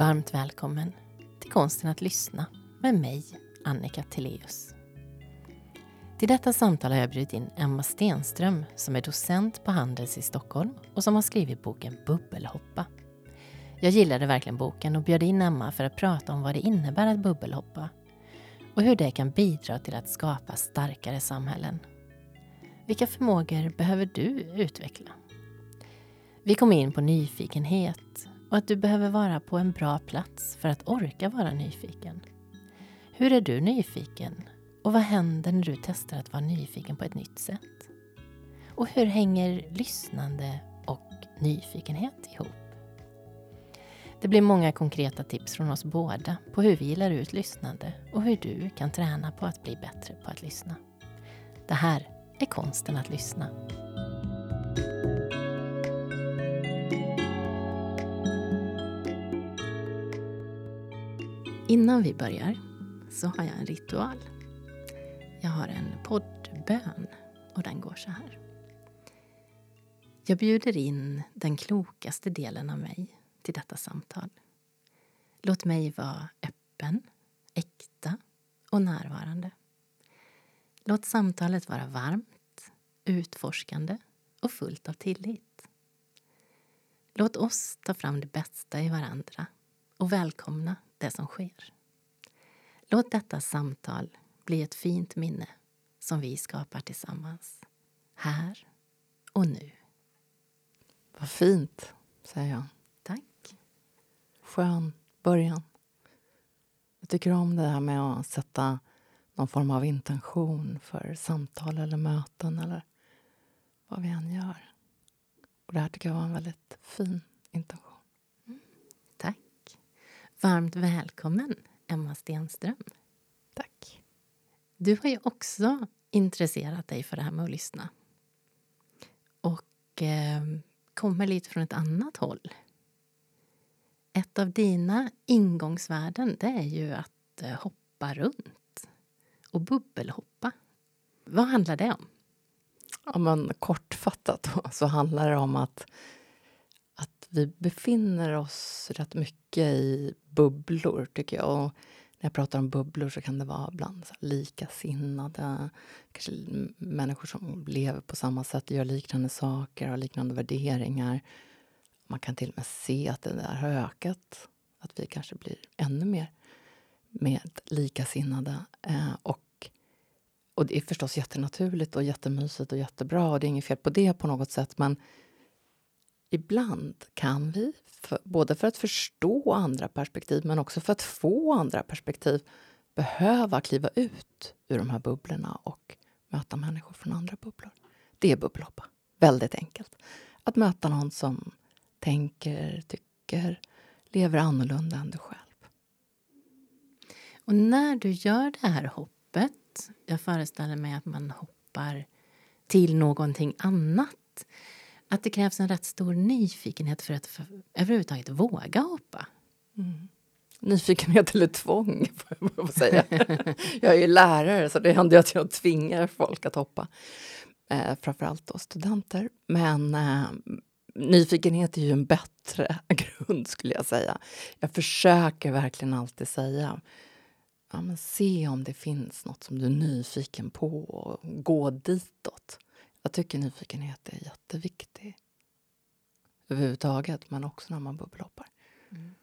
Varmt välkommen till Konsten att lyssna med mig, Annika Teleus. Till detta samtal har jag bjudit in Emma Stenström som är docent på Handels i Stockholm och som har skrivit boken Bubbelhoppa. Jag gillade verkligen boken och bjöd in Emma för att prata om vad det innebär att bubbelhoppa och hur det kan bidra till att skapa starkare samhällen. Vilka förmågor behöver du utveckla? Vi kom in på nyfikenhet och att du behöver vara på en bra plats för att orka vara nyfiken. Hur är du nyfiken? Och vad händer när du testar att vara nyfiken på ett nytt sätt? Och hur hänger lyssnande och nyfikenhet ihop? Det blir många konkreta tips från oss båda på hur vi lär ut lyssnande och hur du kan träna på att bli bättre på att lyssna. Det här är konsten att lyssna. Innan vi börjar så har jag en ritual. Jag har en poddbön och den går så här. Jag bjuder in den klokaste delen av mig till detta samtal. Låt mig vara öppen, äkta och närvarande. Låt samtalet vara varmt, utforskande och fullt av tillit. Låt oss ta fram det bästa i varandra och välkomna det som sker. Låt detta samtal bli ett fint minne som vi skapar tillsammans, här och nu. Vad fint, säger jag. Tack. Skön början. Jag tycker om det här med att sätta någon form av intention för samtal eller möten eller vad vi än gör. Och det här tycker jag var en väldigt fin intention. Varmt välkommen, Emma Stenström. Tack. Du har ju också intresserat dig för det här med att lyssna. Och eh, kommer lite från ett annat håll. Ett av dina ingångsvärden det är ju att eh, hoppa runt och bubbelhoppa. Vad handlar det om? Ja, men kortfattat då, så handlar det om att, att vi befinner oss rätt mycket i bubblor, tycker jag. Och när jag pratar om bubblor så kan det vara bland så likasinnade, kanske människor som lever på samma sätt, gör liknande saker, har liknande värderingar. Man kan till och med se att det där har ökat, att vi kanske blir ännu mer med likasinnade. Eh, och, och det är förstås jättenaturligt och jättemysigt och jättebra och det är inget fel på det på något sätt men ibland kan vi, för, både för att förstå andra perspektiv men också för att få andra perspektiv behöva kliva ut ur de här bubblorna och möta människor från andra bubblor. Det är bubbelhoppa. Väldigt enkelt. Att möta någon som tänker, tycker, lever annorlunda än du själv. Och när du gör det här hoppet, jag föreställer mig att man hoppar till någonting annat, att det krävs en rätt stor nyfikenhet för att för, överhuvudtaget våga hoppa. Mm. Nyfikenhet eller tvång, får jag säga. jag är ju lärare, så det händer att jag tvingar folk att hoppa. Eh, framförallt då studenter. Men eh, nyfikenhet är ju en bättre grund, skulle jag säga. Jag försöker verkligen alltid säga ja, men se om det finns nåt som du är nyfiken på och gå ditåt. Jag tycker nyfikenhet är jätteviktig överhuvudtaget, men också när man bubbelhoppar. Mm.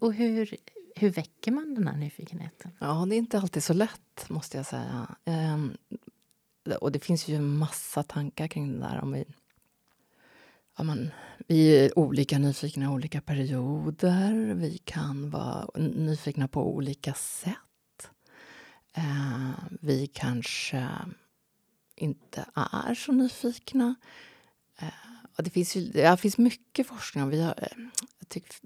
Och hur, hur väcker man den här nyfikenheten? Ja, det är inte alltid så lätt, måste jag säga. Ehm, och det finns ju en massa tankar kring det där. Om vi, ja, men, vi är olika nyfikna i olika perioder. Vi kan vara nyfikna på olika sätt. Ehm, vi kanske inte är så nyfikna. Eh, och det, finns ju, det finns mycket forskning. Vi har, eh, jag tycker,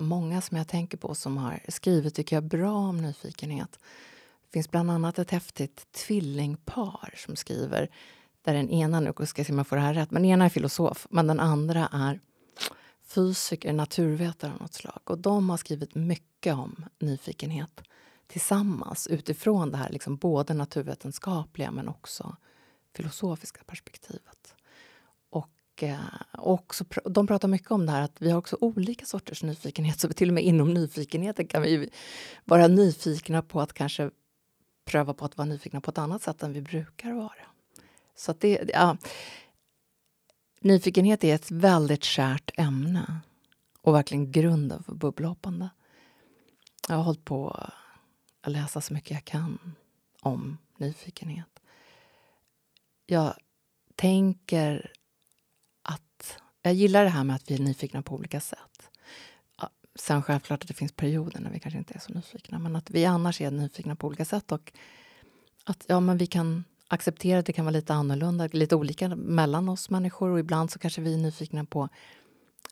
många som jag tänker på som har skrivit tycker jag bra om nyfikenhet. Det finns bland annat ett häftigt tvillingpar som skriver där den ena, nu ska jag se om jag får det här rätt, men den ena är filosof men den andra är fysiker, naturvetare av något slag. Och de har skrivit mycket om nyfikenhet tillsammans utifrån det här liksom både naturvetenskapliga men också filosofiska perspektivet. Och eh, och också, de pratar mycket om det här att vi har också olika sorters nyfikenhet. Så till och med inom nyfikenheten kan vi vara nyfikna på att kanske pröva på att vara nyfikna på ett annat sätt än vi brukar vara. Så det, ja, nyfikenhet är ett väldigt kärt ämne och verkligen grunden för bubbelhoppande. Jag har hållit på att läsa så mycket jag kan om nyfikenhet. Jag tänker att... Jag gillar det här med att vi är nyfikna på olika sätt. Sen självklart att det finns perioder när vi kanske inte är så nyfikna men att vi annars är nyfikna på olika sätt och att ja, men vi kan acceptera att det kan vara lite annorlunda, lite olika mellan oss människor och ibland så kanske vi är nyfikna på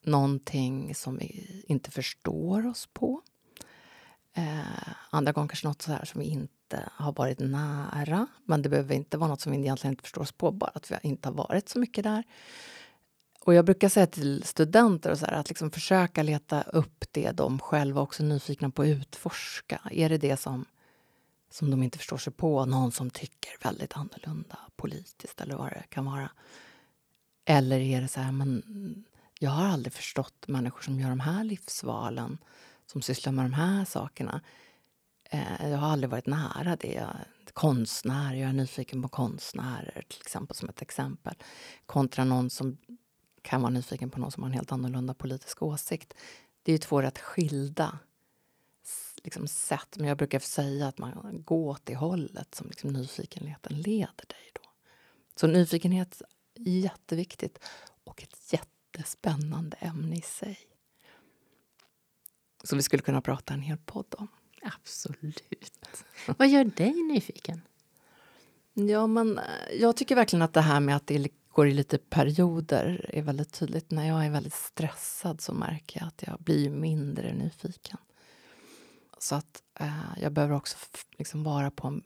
någonting som vi inte förstår oss på. Eh, andra gånger kanske något så här som vi inte har varit nära. Men det behöver inte vara något som vi egentligen inte förstår oss på, bara att vi inte har varit så mycket där. Och jag brukar säga till studenter och så här, att liksom försöka leta upp det de själva också är nyfikna på att utforska. Är det det som, som de inte förstår sig på? Någon som tycker väldigt annorlunda politiskt eller vad det kan vara. Eller är det så här, men jag har aldrig förstått människor som gör de här livsvalen, som sysslar med de här sakerna. Eh, jag har aldrig varit nära det. Jag konstnär, jag är nyfiken på konstnärer till exempel, som ett exempel. Kontra någon som kan vara nyfiken på någon som har en helt annorlunda politisk åsikt. Det är ju två rätt skilda liksom, sätt. Men jag brukar säga att man går åt det hållet som liksom, nyfikenheten leder dig. Då. Så nyfikenhet är jätteviktigt och ett jättespännande ämne i sig. Som vi skulle kunna prata en hel podd om. Absolut. Vad gör dig nyfiken? Ja, men eh, jag tycker verkligen att det här med att det går i lite perioder är väldigt tydligt. När jag är väldigt stressad så märker jag att jag blir mindre nyfiken. Så att eh, jag behöver också liksom vara på en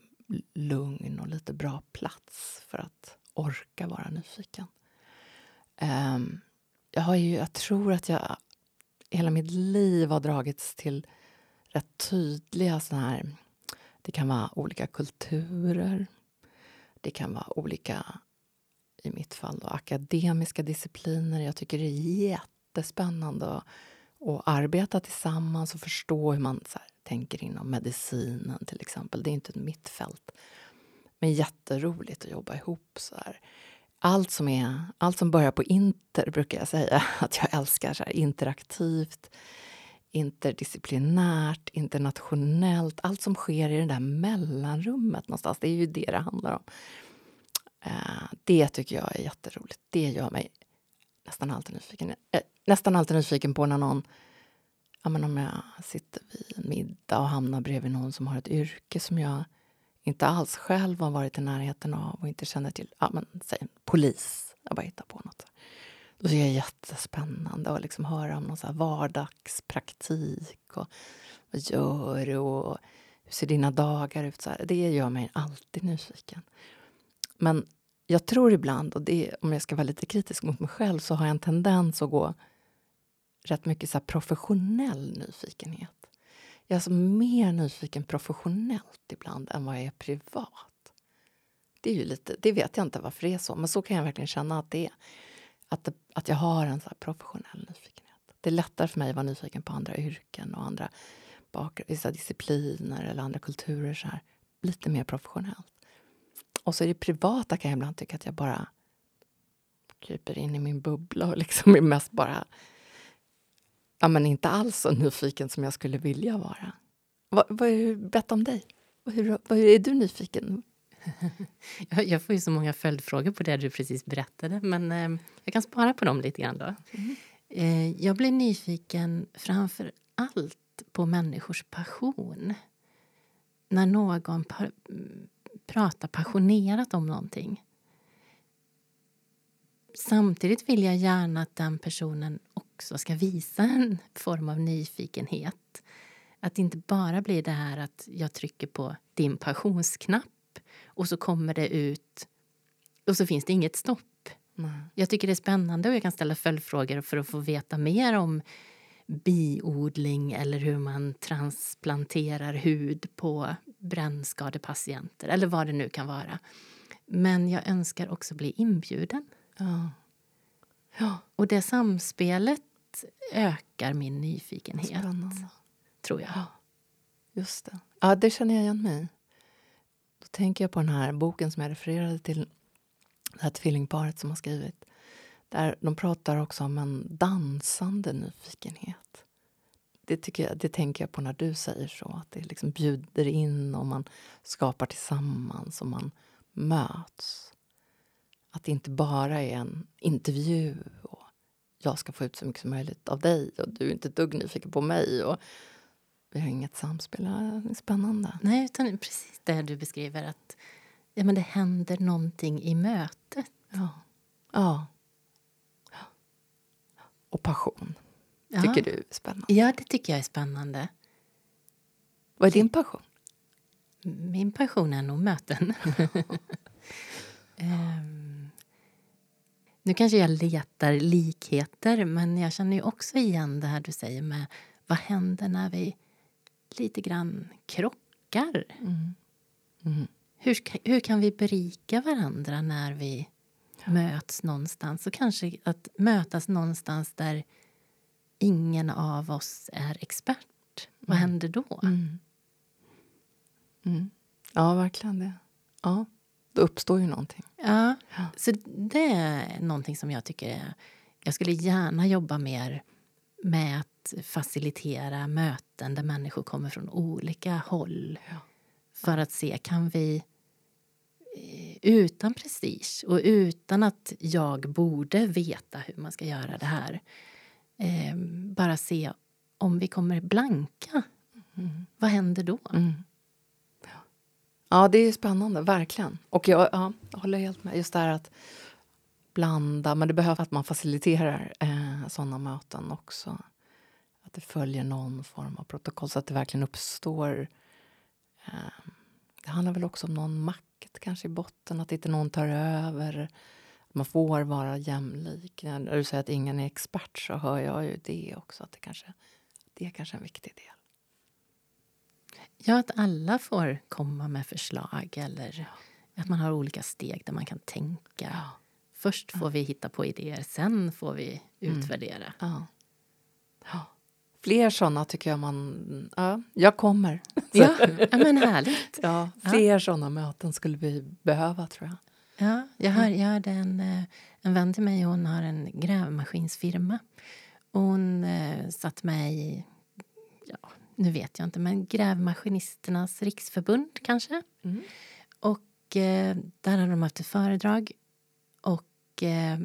lugn och lite bra plats för att orka vara nyfiken. Eh, jag, har ju, jag tror att jag hela mitt liv har dragits till rätt tydliga såna här... Det kan vara olika kulturer. Det kan vara olika i mitt fall då, akademiska discipliner. Jag tycker det är jättespännande att, att arbeta tillsammans och förstå hur man här, tänker inom medicinen till exempel. Det är inte mitt fält. Men jätteroligt att jobba ihop så här. Allt som, är, allt som börjar på inter brukar jag säga att jag älskar. Så här, interaktivt, interdisciplinärt, internationellt. Allt som sker i det där mellanrummet någonstans. Det är ju det det handlar om. Eh, det tycker jag är jätteroligt. Det gör mig nästan alltid nyfiken. Eh, nästan alltid nyfiken på när någon... Ja, men om jag sitter vid en middag och hamnar bredvid någon som har ett yrke som jag inte alls själv har varit i närheten av och inte känner till. Ja, men säg polis. Jag bara hittar på något. Då är det jättespännande att liksom höra om någon så vardagspraktik. Och vad gör du? Och hur ser dina dagar ut? Så här. Det gör mig alltid nyfiken. Men jag tror ibland, och det, om jag ska vara lite kritisk mot mig själv så har jag en tendens att gå rätt mycket så professionell nyfikenhet. Jag är alltså mer nyfiken professionellt ibland än vad jag är privat. Det, är ju lite, det vet jag inte varför det är så, men så kan jag verkligen känna att det är. Att, det, att jag har en så professionell nyfikenhet. Det är lättare för mig att vara nyfiken på andra yrken och andra bak, vissa discipliner eller andra kulturer. Så här. Lite mer professionellt. Och så i det privata kan jag ibland tycka att jag bara kryper in i min bubbla och liksom är mest bara ja, men inte alls så nyfiken som jag skulle vilja vara. Vad, vad, berätta om dig. Hur, hur är du nyfiken? jag får ju så många följdfrågor på det du precis berättade men eh, jag kan spara på dem lite grann då. Mm. Eh, jag blir nyfiken framför allt på människors passion. När någon prata passionerat om någonting. Samtidigt vill jag gärna att den personen också ska visa en form av nyfikenhet. Att det inte bara blir det här att jag trycker på din passionsknapp och så kommer det ut och så finns det inget stopp. Mm. Jag tycker det är spännande och jag kan ställa följdfrågor för att få veta mer om biodling eller hur man transplanterar hud på brännskadepatienter eller vad det nu kan vara. Men jag önskar också bli inbjuden. Ja. Ja. Och det samspelet ökar min nyfikenhet, Spännande. tror jag. Ja, just det. Ja, det känner jag igen mig. Då tänker jag på den här boken som jag refererade till. Det här tvillingparet som har skrivit. Där de pratar också om en dansande nyfikenhet. Det, tycker jag, det tänker jag på när du säger så. Att det liksom bjuder in och man skapar tillsammans och man möts. Att det inte bara är en intervju och jag ska få ut så mycket som möjligt av dig och du är inte ett dugg nyfiken på mig. Och vi har inget samspel. Det är spännande. Nej, utan precis det du beskriver. att ja, men Det händer någonting i mötet. Ja. ja. Och passion Ja. tycker du är spännande. Ja, det tycker jag är spännande. Vad är din passion? Min passion är nog möten. Ehm, nu kanske jag letar likheter, men jag känner ju också igen det här du säger med vad händer när vi lite grann krockar? Mm. Mm. Hur, hur kan vi berika varandra när vi möts någonstans? Och kanske att mötas någonstans där ingen av oss är expert. Vad händer då? Mm. Mm. Ja, verkligen det. Ja, då uppstår ju någonting. Ja, Ja. så det är någonting som jag tycker är... Jag skulle gärna jobba mer med att facilitera möten där människor kommer från olika håll Ja. för att se, kan vi eh, utan prestige och utan att jag borde veta hur man ska göra det här eh, bara se om vi kommer blanka. Mm. Vad händer då? Mm. Ja, det är spännande, verkligen. Och jag, ja, jag håller helt med. Just det här att blanda, men det behöver att man faciliterar eh, sådana möten också. Att det följer någon form av protokoll så att det verkligen uppstår... Eh, det handlar väl också om någon makt kanske i botten, att inte någon tar över. Man får vara jämlik. När du säger att ingen är expert så hör jag ju det också. Att det kanske det är kanske en viktig del. Ja, att alla får komma med förslag eller att man har olika steg där man kan tänka. Ja. Först får vi hitta på idéer, sen får vi Mm. utvärdera. Ja. ja. Fler såna tycker jag man... Ja, jag kommer. Ja, ja men härligt. Ja, fler såna möten skulle vi behöva, tror jag. Ja, jag, hör, jag hörde en, eh, en vän till mig, hon har en grävmaskinsfirma. Hon eh, satt med i, ja, nu vet jag inte, men Grävmaskinisternas riksförbund kanske. Mm. Och eh, där hade de haft ett föredrag. Och eh,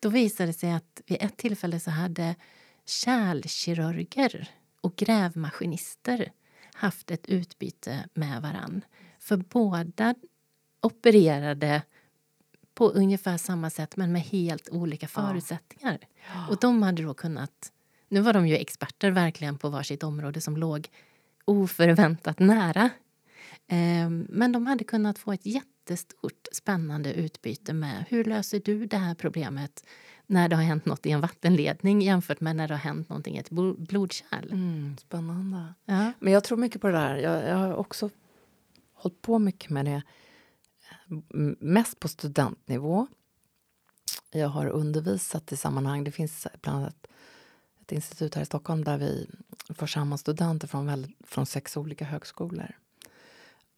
då visade det sig att vid ett tillfälle så hade kärlkirurger och grävmaskinister haft ett utbyte med varann. För båda opererade på ungefär samma sätt men med helt olika förutsättningar. Och de hade då kunnat... Nu var de ju experter verkligen på varsitt område som låg oförväntat nära. Ehm, Men de hade kunnat få ett jättestort spännande utbyte med hur löser du det här problemet när det har hänt något i en vattenledning jämfört med när det har hänt någonting i ett blo- blodkärl. Mm, spännande. Ja. Men jag tror mycket på det där. Jag, jag har också hållit på mycket med det. M- Mest på studentnivå. Jag har undervisat i sammanhang. Det finns bland annat ett institut här i Stockholm där vi får samman studenter från, väl, från sex olika högskolor.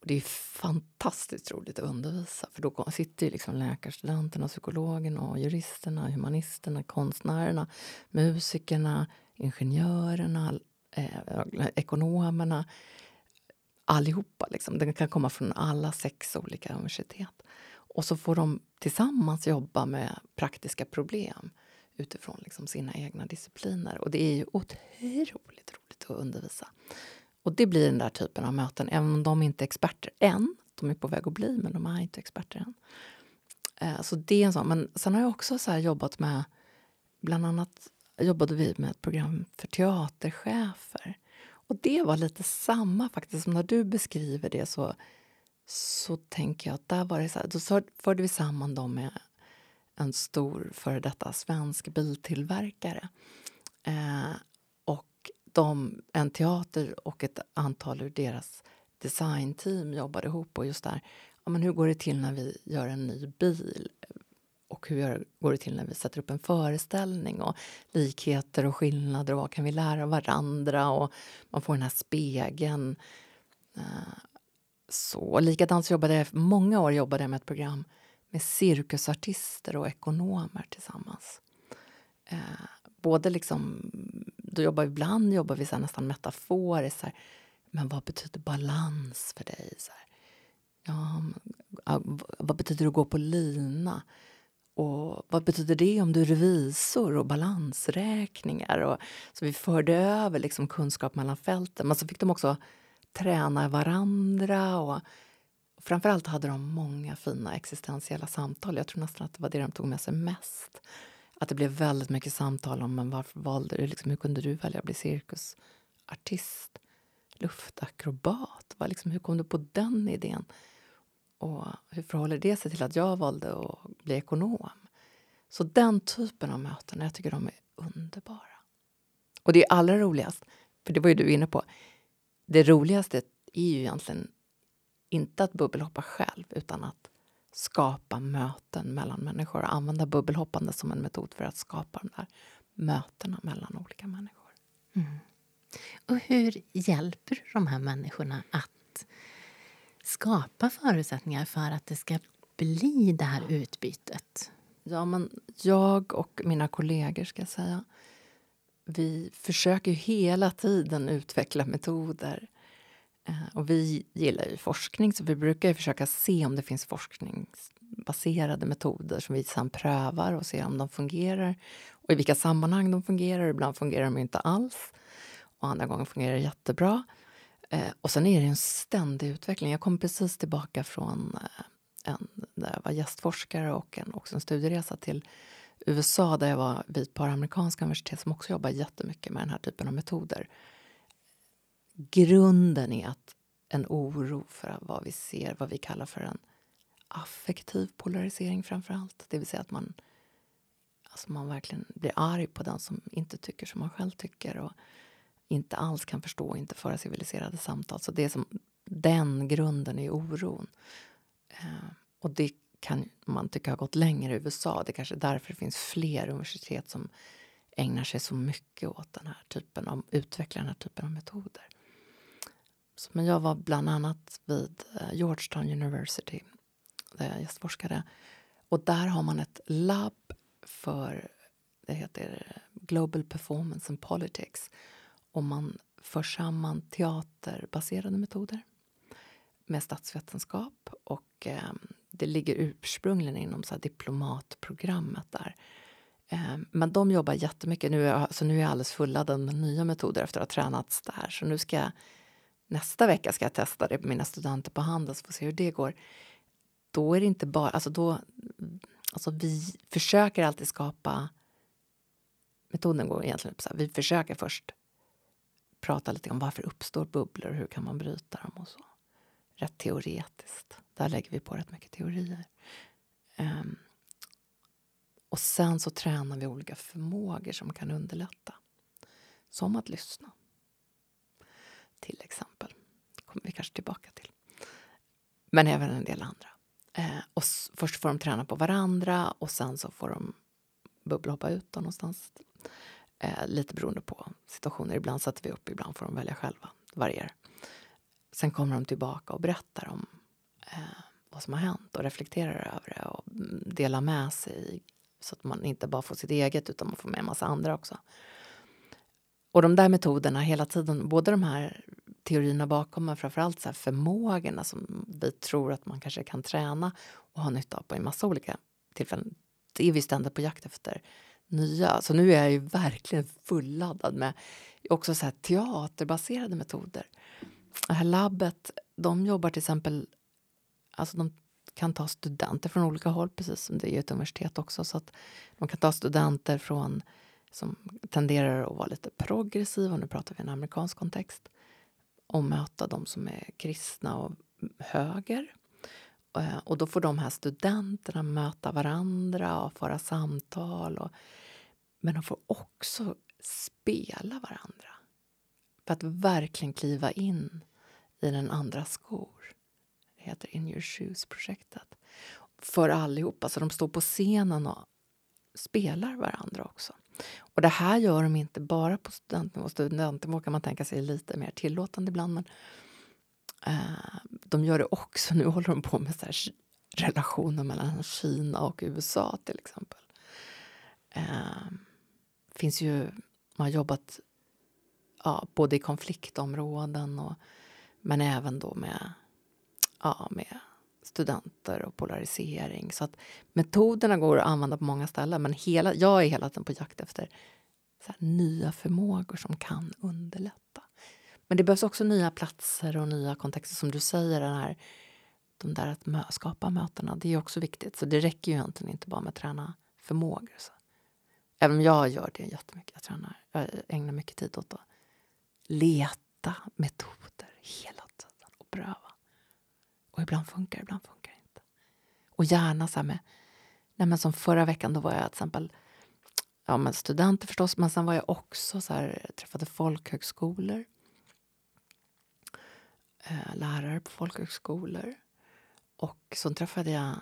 Och det är fantastiskt roligt att undervisa för då sitter ju liksom läkarstudenterna, psykologerna, och juristerna, humanisterna, konstnärerna, musikerna, ingenjörerna, eh, ekonomerna. Allihopa. Liksom. Den kan komma från alla sex olika universitet. Och så får de tillsammans jobba med praktiska problem utifrån liksom sina egna discipliner. Och det är ju otroligt roligt att undervisa. Och det blir den där typen av möten, även om de inte är experter än. De är på väg att bli, men de är inte experter än. Eh, Så det är en sån. Men sen har jag också så här jobbat med, bland annat jobbade vi med ett program för teaterchefer. Och det var lite samma faktiskt, som när du beskriver det så, så tänker jag att där var det så här, då förde vi samman dem med en stor före detta svensk biltillverkare. Eh, och de, en teater och ett antal ur deras designteam jobbade ihop och just där, ja, men hur går det till när vi gör en ny bil? och hur går det till när vi sätter upp en föreställning och likheter och skillnader och vad kan vi lära av varandra och man får den här spegeln. Eh, så likadant så jobbade jag, många år jobbade jag med ett program med cirkusartister och ekonomer tillsammans. Eh, både liksom, då jobbar vi, ibland jobbar vi så nästan metaforiskt. Så här, men vad betyder balans för dig? Så här, ja, vad betyder det att gå på lina? Och vad betyder det om du är revisor och balansräkningar? Och, så vi förde över liksom kunskap mellan fälten. Men så fick de också träna varandra. Och, och framförallt hade de många fina existentiella samtal. Jag tror nästan att det var det de tog med sig mest. Att det blev väldigt mycket samtal om men varför valde du, liksom, hur kunde du välja att bli cirkusartist? Luftakrobat? Var liksom, hur kom du på den idén? Och hur förhåller det sig till att jag valde att bli ekonom? Så den typen av möten, jag tycker de är underbara. Och det är allra roligast, för det var ju du inne på, det roligaste är ju egentligen inte att bubbelhoppa själv utan att skapa möten mellan människor och använda bubbelhoppande som en metod för att skapa de där mötena mellan olika människor. Mm. Och hur hjälper de här människorna att skapa förutsättningar för att det ska bli det här utbytet? Ja, men jag och mina kollegor ska jag säga, vi försöker hela tiden utveckla metoder. Eh, och vi gillar ju forskning, så vi brukar försöka se om det finns forskningsbaserade metoder som vi sedan prövar och ser om de fungerar och i vilka sammanhang de fungerar. Ibland fungerar de inte alls och andra gånger fungerar det jättebra. Eh, och sen är det en ständig utveckling. Jag kom precis tillbaka från eh, en, där jag var gästforskare och en, också en studieresa till USA där jag var vid ett par amerikanska universitet som också jobbar jättemycket med den här typen av metoder. Grunden är att en oro för vad vi ser, vad vi kallar för en affektiv polarisering framför allt. Det vill säga att man, alltså man verkligen blir arg på den som inte tycker som man själv tycker och inte alls kan förstå och inte föra civiliserade samtal. Så det är som den grunden i oron. Eh, och det kan man tycka har gått längre i USA. Det är kanske är därför det finns fler universitet som ägnar sig så mycket åt den här typen av, utveckla den här typen av metoder. Men jag var bland annat vid eh, Georgetown University där jag gästforskade. Och där har man ett labb för det heter eh, Global Performance and Politics. Och man för samman teaterbaserade metoder med statsvetenskap och eh, det ligger ursprungligen inom så diplomatprogrammet där. Eh, men de jobbar jättemycket. Nu är, jag, så nu är jag alldeles fulladdad med nya metoder efter att ha tränats där. Så nu ska jag, nästa vecka ska jag testa det på mina studenter på Handels för att se hur det går. Då är det inte bara... Alltså då, alltså vi försöker alltid skapa... Metoden går egentligen så här, vi försöker först prata lite om varför uppstår bubblor och hur kan man bryta dem och så. Rätt teoretiskt. Där lägger vi på rätt mycket teorier. Um, och sen så tränar vi olika förmågor som kan underlätta. Som att lyssna. Till exempel. Det kommer vi kanske tillbaka till. Men även en del andra. Eh, och först får de träna på varandra och sen så får de bubbelhoppa ut någonstans. Eh, lite beroende på situationer. Ibland sätter vi upp, ibland får de välja själva. Varierar. Sen kommer de tillbaka och berättar om eh, vad som har hänt och reflekterar över det och mm, delar med sig så att man inte bara får sitt eget utan man får med en massa andra också. Och de där metoderna hela tiden, både de här teorierna bakom men framförallt så här förmågorna som vi tror att man kanske kan träna och ha nytta av på en massa olika tillfällen. Det är vi ständigt på jakt efter nya. Så nu är jag ju verkligen fulladdad med också så här teaterbaserade metoder. Det här labbet, de jobbar till exempel... Alltså de kan ta studenter från olika håll, precis som det är ett universitet också. Så att de kan ta studenter från som tenderar att vara lite progressiva, nu pratar vi en amerikansk kontext, och möta de som är kristna och höger. Eh, och då får de här studenterna möta varandra och föra samtal. Och, men de får också spela varandra. För att verkligen kliva in i den andra skor. Det heter In your shoes-projektet. för allihopa. Så de står på scenen och spelar varandra också. Och det här gör de inte bara på studentnivå. Studentnivå kan man tänka sig lite mer tillåtande ibland. Men eh, de gör det också. Nu håller de på med så här relationer mellan Kina och USA till exempel. Eh, finns ju, man har jobbat ja, både i konfliktområden och, men även då med, ja, med studenter och polarisering. Så att metoderna går att använda på många ställen men hela, jag är hela tiden på jakt efter nya förmågor som kan underlätta. Men det behövs också nya platser och nya kontexter. Som du säger, den här, de där att mö skapa mötena, det är också viktigt. Så det räcker ju egentligen inte bara med att träna förmågor. Så. Även om jag gör det jättemycket. Jag, tränar, jag ägnar mycket tid åt att leta metoder hela tiden och pröva. Och ibland funkar ibland funkar det inte. Och gärna så här med... Nej men som förra veckan, då var jag till exempel ja, men studenter förstås, men sen var jag också så här, träffade folkhögskolor. Eh, lärare på folkhögskolor. Och så träffade jag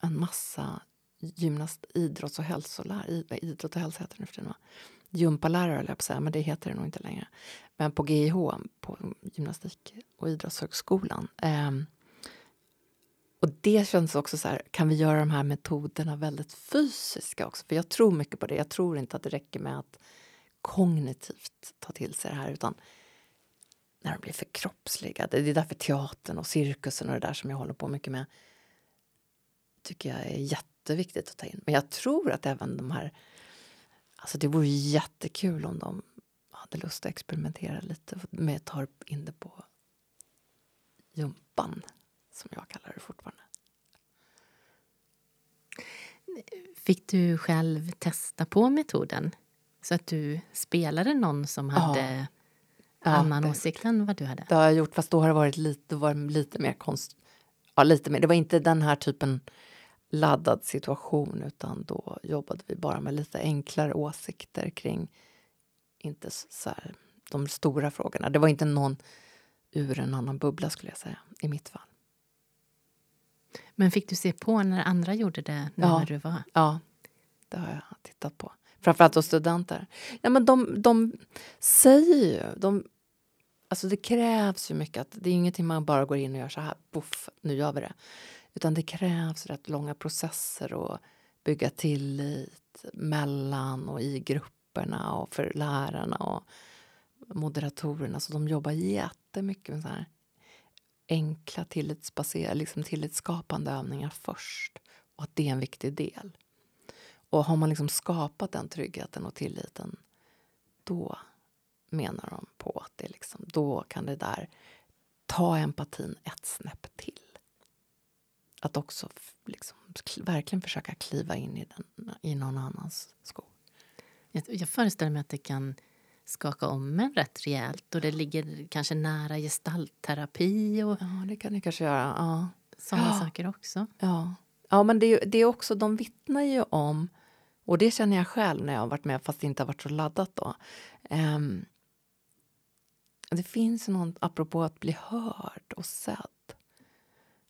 en massa gymnast, idrotts och hälsolärare. Idrott och hälsa heter det nu för tiden. Gympalärare höll jag på att säga, men det heter det nog inte längre. Men på GIH, på gymnastik och idrottshögskolan. Eh, och det känns också så här, kan vi göra de här metoderna väldigt fysiska också? För jag tror mycket på det. Jag tror inte att det räcker med att kognitivt ta till sig det här utan när de blir förkroppsligade. Det är därför teatern och cirkusen och det där som jag håller på mycket med tycker jag är jätteviktigt att ta in. Men jag tror att även de här... Alltså det vore jättekul om de hade lust att experimentera lite med att ta in det på jumpan som jag kallar det fortfarande. Fick du själv testa på metoden? Så att du spelade någon som hade ja. annan ja, åsikt än vad du hade? Det har jag gjort, fast då har det varit lite, var lite mer konst... Ja, lite mer. Det var inte den här typen laddad situation utan då jobbade vi bara med lite enklare åsikter kring inte så här, de stora frågorna. Det var inte någon ur en annan bubbla skulle jag säga, i mitt fall. Men fick du se på när andra gjorde det ja. när du var? Ja, det har jag tittat på. Framförallt hos studenter. Ja, men de, de säger ju... De, alltså det krävs ju mycket. Att det är ingenting man bara går in och gör så här, poff, nu gör vi det. Utan det krävs rätt långa processer och bygga tillit mellan och i grupperna och för lärarna och moderatorerna. Så de jobbar jättemycket med så här enkla tillitsbaserade, liksom tillitsskapande övningar först. Och att det är en viktig del. Och har man liksom skapat den tryggheten och tilliten då menar de på att det liksom, då kan det där ta empatin ett snäpp till. Att också liksom, verkligen försöka kliva in i, den, i någon annans skor. Jag, jag föreställer mig att det kan skaka om en rätt rejält och det ligger kanske nära gestaltterapi och ja, det kan det kanske göra. Ja. sådana ja. saker också. Ja, ja men det, det är också, de vittnar ju om och det känner jag själv när jag har varit med fast det inte har varit så laddat då. Um, det finns någon, apropå att bli hörd och sedd,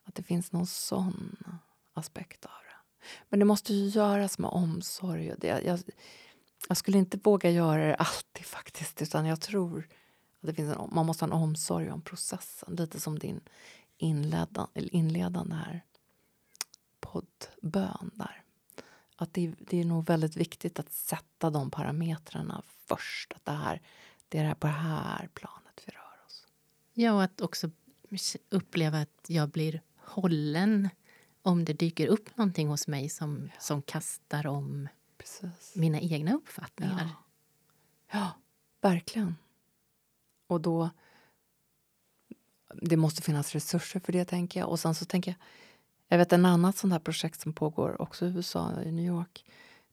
att det finns någon sån aspekt av det. Men det måste ju göras med omsorg. Och det, jag, jag skulle inte våga göra det alltid faktiskt, utan jag tror att det finns en, man måste ha en omsorg om processen. Lite som din inledda, inledande här poddbön där. Att det, det, är nog väldigt viktigt att sätta de parametrarna först. Att det, här, det är på det här planet vi rör oss. Ja, och att också uppleva att jag blir hållen om det dyker upp någonting hos mig som, ja. som kastar om Precis. mina egna uppfattningar. Ja. ja, verkligen. Och då... Det måste finnas resurser för det, tänker jag. Och sen så tänker jag... Jag vet en annat sånt här projekt som pågår också i USA, i New York.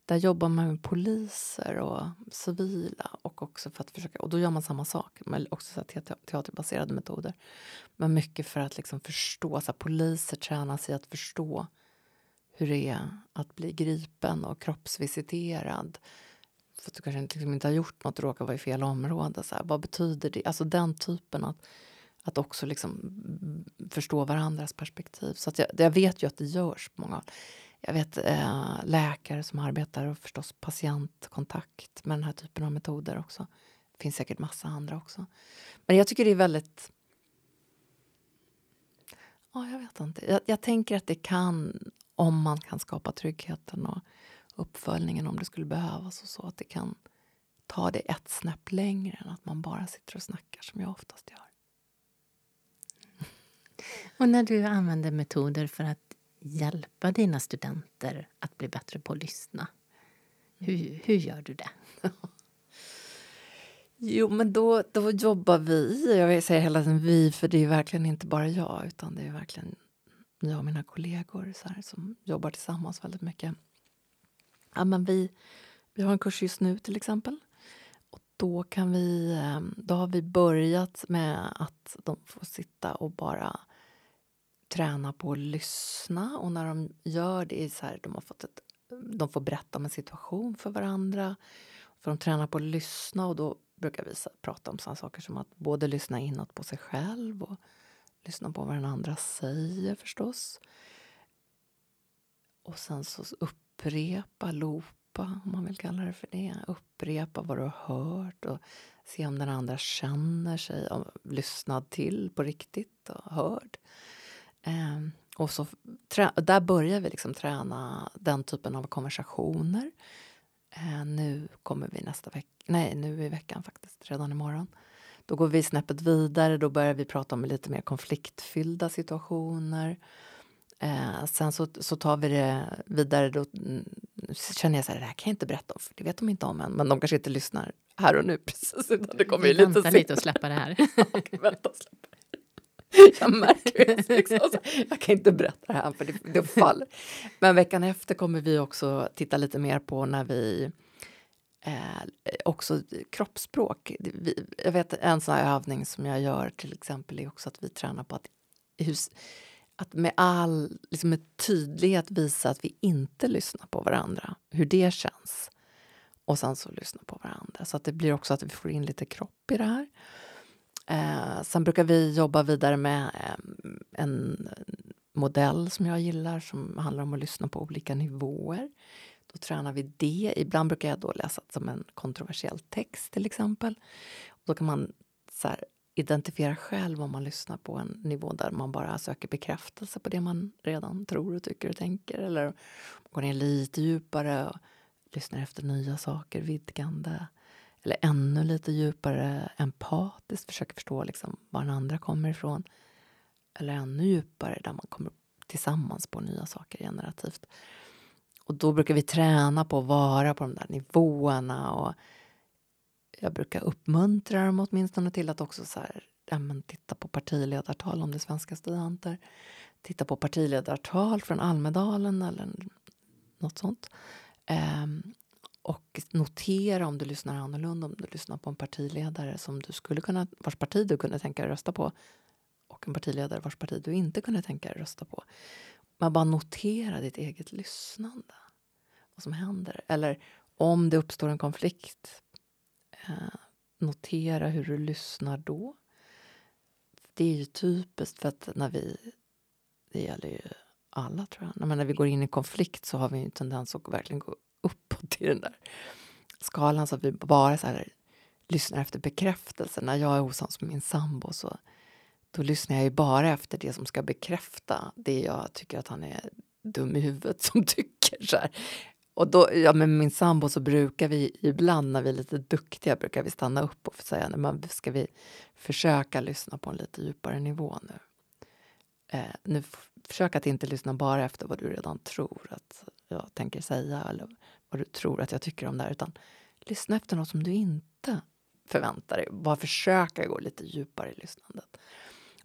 Där jobbar man med poliser och civila och också för att försöka... Och då gör man samma sak, med också så teaterbaserade metoder. Men mycket för att liksom förstå, så poliser tränas i att förstå hur det är att bli gripen och kroppsvisiterad för att du kanske liksom inte har gjort något och råkar vara i fel område. Så här, vad betyder det? Alltså den typen att, att också liksom förstå varandras perspektiv. Så jag, jag, vet ju att det görs på många håll. Jag vet eh, läkare som arbetar och förstås patientkontakt med den här typen av metoder också. Det finns säkert massa andra också. Men jag tycker det är väldigt... Ja, jag vet inte. Jag, jag tänker att det kan, om man kan skapa tryggheten och uppföljningen om det skulle behövas och så, att det kan ta det ett snäpp längre än att man bara sitter och snackar som jag oftast gör. Och när du använder metoder för att hjälpa dina studenter att bli bättre på att lyssna, hur, hur gör du det? Jo, men då, då jobbar vi. Jag säger hela tiden vi, för det är verkligen inte bara jag utan det är verkligen jag och mina kollegor så här, som jobbar tillsammans väldigt mycket. Ja, men vi, vi har en kurs just nu, till exempel. Och då, kan vi, ehm, då har vi börjat med att de får sitta och bara träna på att lyssna. Och när de gör det, så här, de, har fått ett, de får berätta om en situation för varandra. För de tränar på att lyssna och då brukar vi prata om sådana saker som att både lyssna inåt på sig själv och lyssna på vad den andra säger förstås. Och sen så upprepa, loopa om man vill kalla det för det. Upprepa vad du har hört och se om den andra känner sig lyssnad till på riktigt och hörd. Um, och så, där börjar vi liksom träna den typen av konversationer. Uh, nu kommer vi nästa vecka, nej nu i veckan faktiskt, redan imorgon. Då går vi snäppet vidare, då börjar vi prata om lite mer konfliktfyllda situationer. Eh, sen så, så tar vi det vidare. Då mm, känner jag så här, det här kan jag inte berätta om, för det vet de inte om än. Men de kanske inte lyssnar här och nu precis. Utan det kommer vi lite väntar lite och släppa det här. vänta släppa jag märker liksom, jag kan inte berätta det här för det, det faller. Men veckan efter kommer vi också titta lite mer på när vi eh, också kroppsspråk. Vi, jag vet en sån här övning som jag gör till exempel är också att vi tränar på att, hus, att med all liksom med tydlighet visa att vi inte lyssnar på varandra, hur det känns. Och sen så lyssna på varandra. Så att det blir också att vi får in lite kropp i det här. Eh, sen brukar vi jobba vidare med eh, en modell som jag gillar som handlar om att lyssna på olika nivåer. Då tränar vi det. Ibland brukar jag då läsa som en kontroversiell text till exempel. då kan man så här, identifiera själv om man lyssnar på en nivå där man bara söker bekräftelse på det man redan tror och tycker och tänker. Eller går ner lite djupare och lyssnar efter nya saker, vidgande eller ännu lite djupare empatiskt försöker förstå liksom var den andra kommer ifrån. Eller ännu djupare där man kommer tillsammans på nya saker generativt. Och då brukar vi träna på att vara på de där nivåerna och jag brukar uppmuntra dem åtminstone till att också så här, ja, men titta på partiledartal om det är svenska studenter. Titta på partiledartal från Almedalen eller något sånt. Um, och notera om du lyssnar annorlunda, om du lyssnar på en partiledare som du skulle kunna, vars parti du kunde tänka dig rösta på och en partiledare vars parti du inte kunde tänka dig rösta på. Man bara notera ditt eget lyssnande, vad som händer. Eller om det uppstår en konflikt, eh, notera hur du lyssnar då. Det är ju typiskt för att när vi, det gäller ju alla tror jag, när vi går in i konflikt så har vi en tendens att verkligen gå uppåt i den där skalan så att vi bara så här, lyssnar efter bekräftelse. När jag är osams med min sambo så då lyssnar jag ju bara efter det som ska bekräfta det jag tycker att han är dum i huvudet som tycker. Så här. Och då, ja, med min sambo så brukar vi ibland när vi är lite duktiga brukar vi stanna upp och säga men ska vi försöka lyssna på en lite djupare nivå nu. Eh, nu försök att inte lyssna bara efter vad du redan tror att jag tänker säga eller vad du tror att jag tycker om det här, utan lyssna efter något som du inte förväntar dig. Bara försöka gå lite djupare i lyssnandet.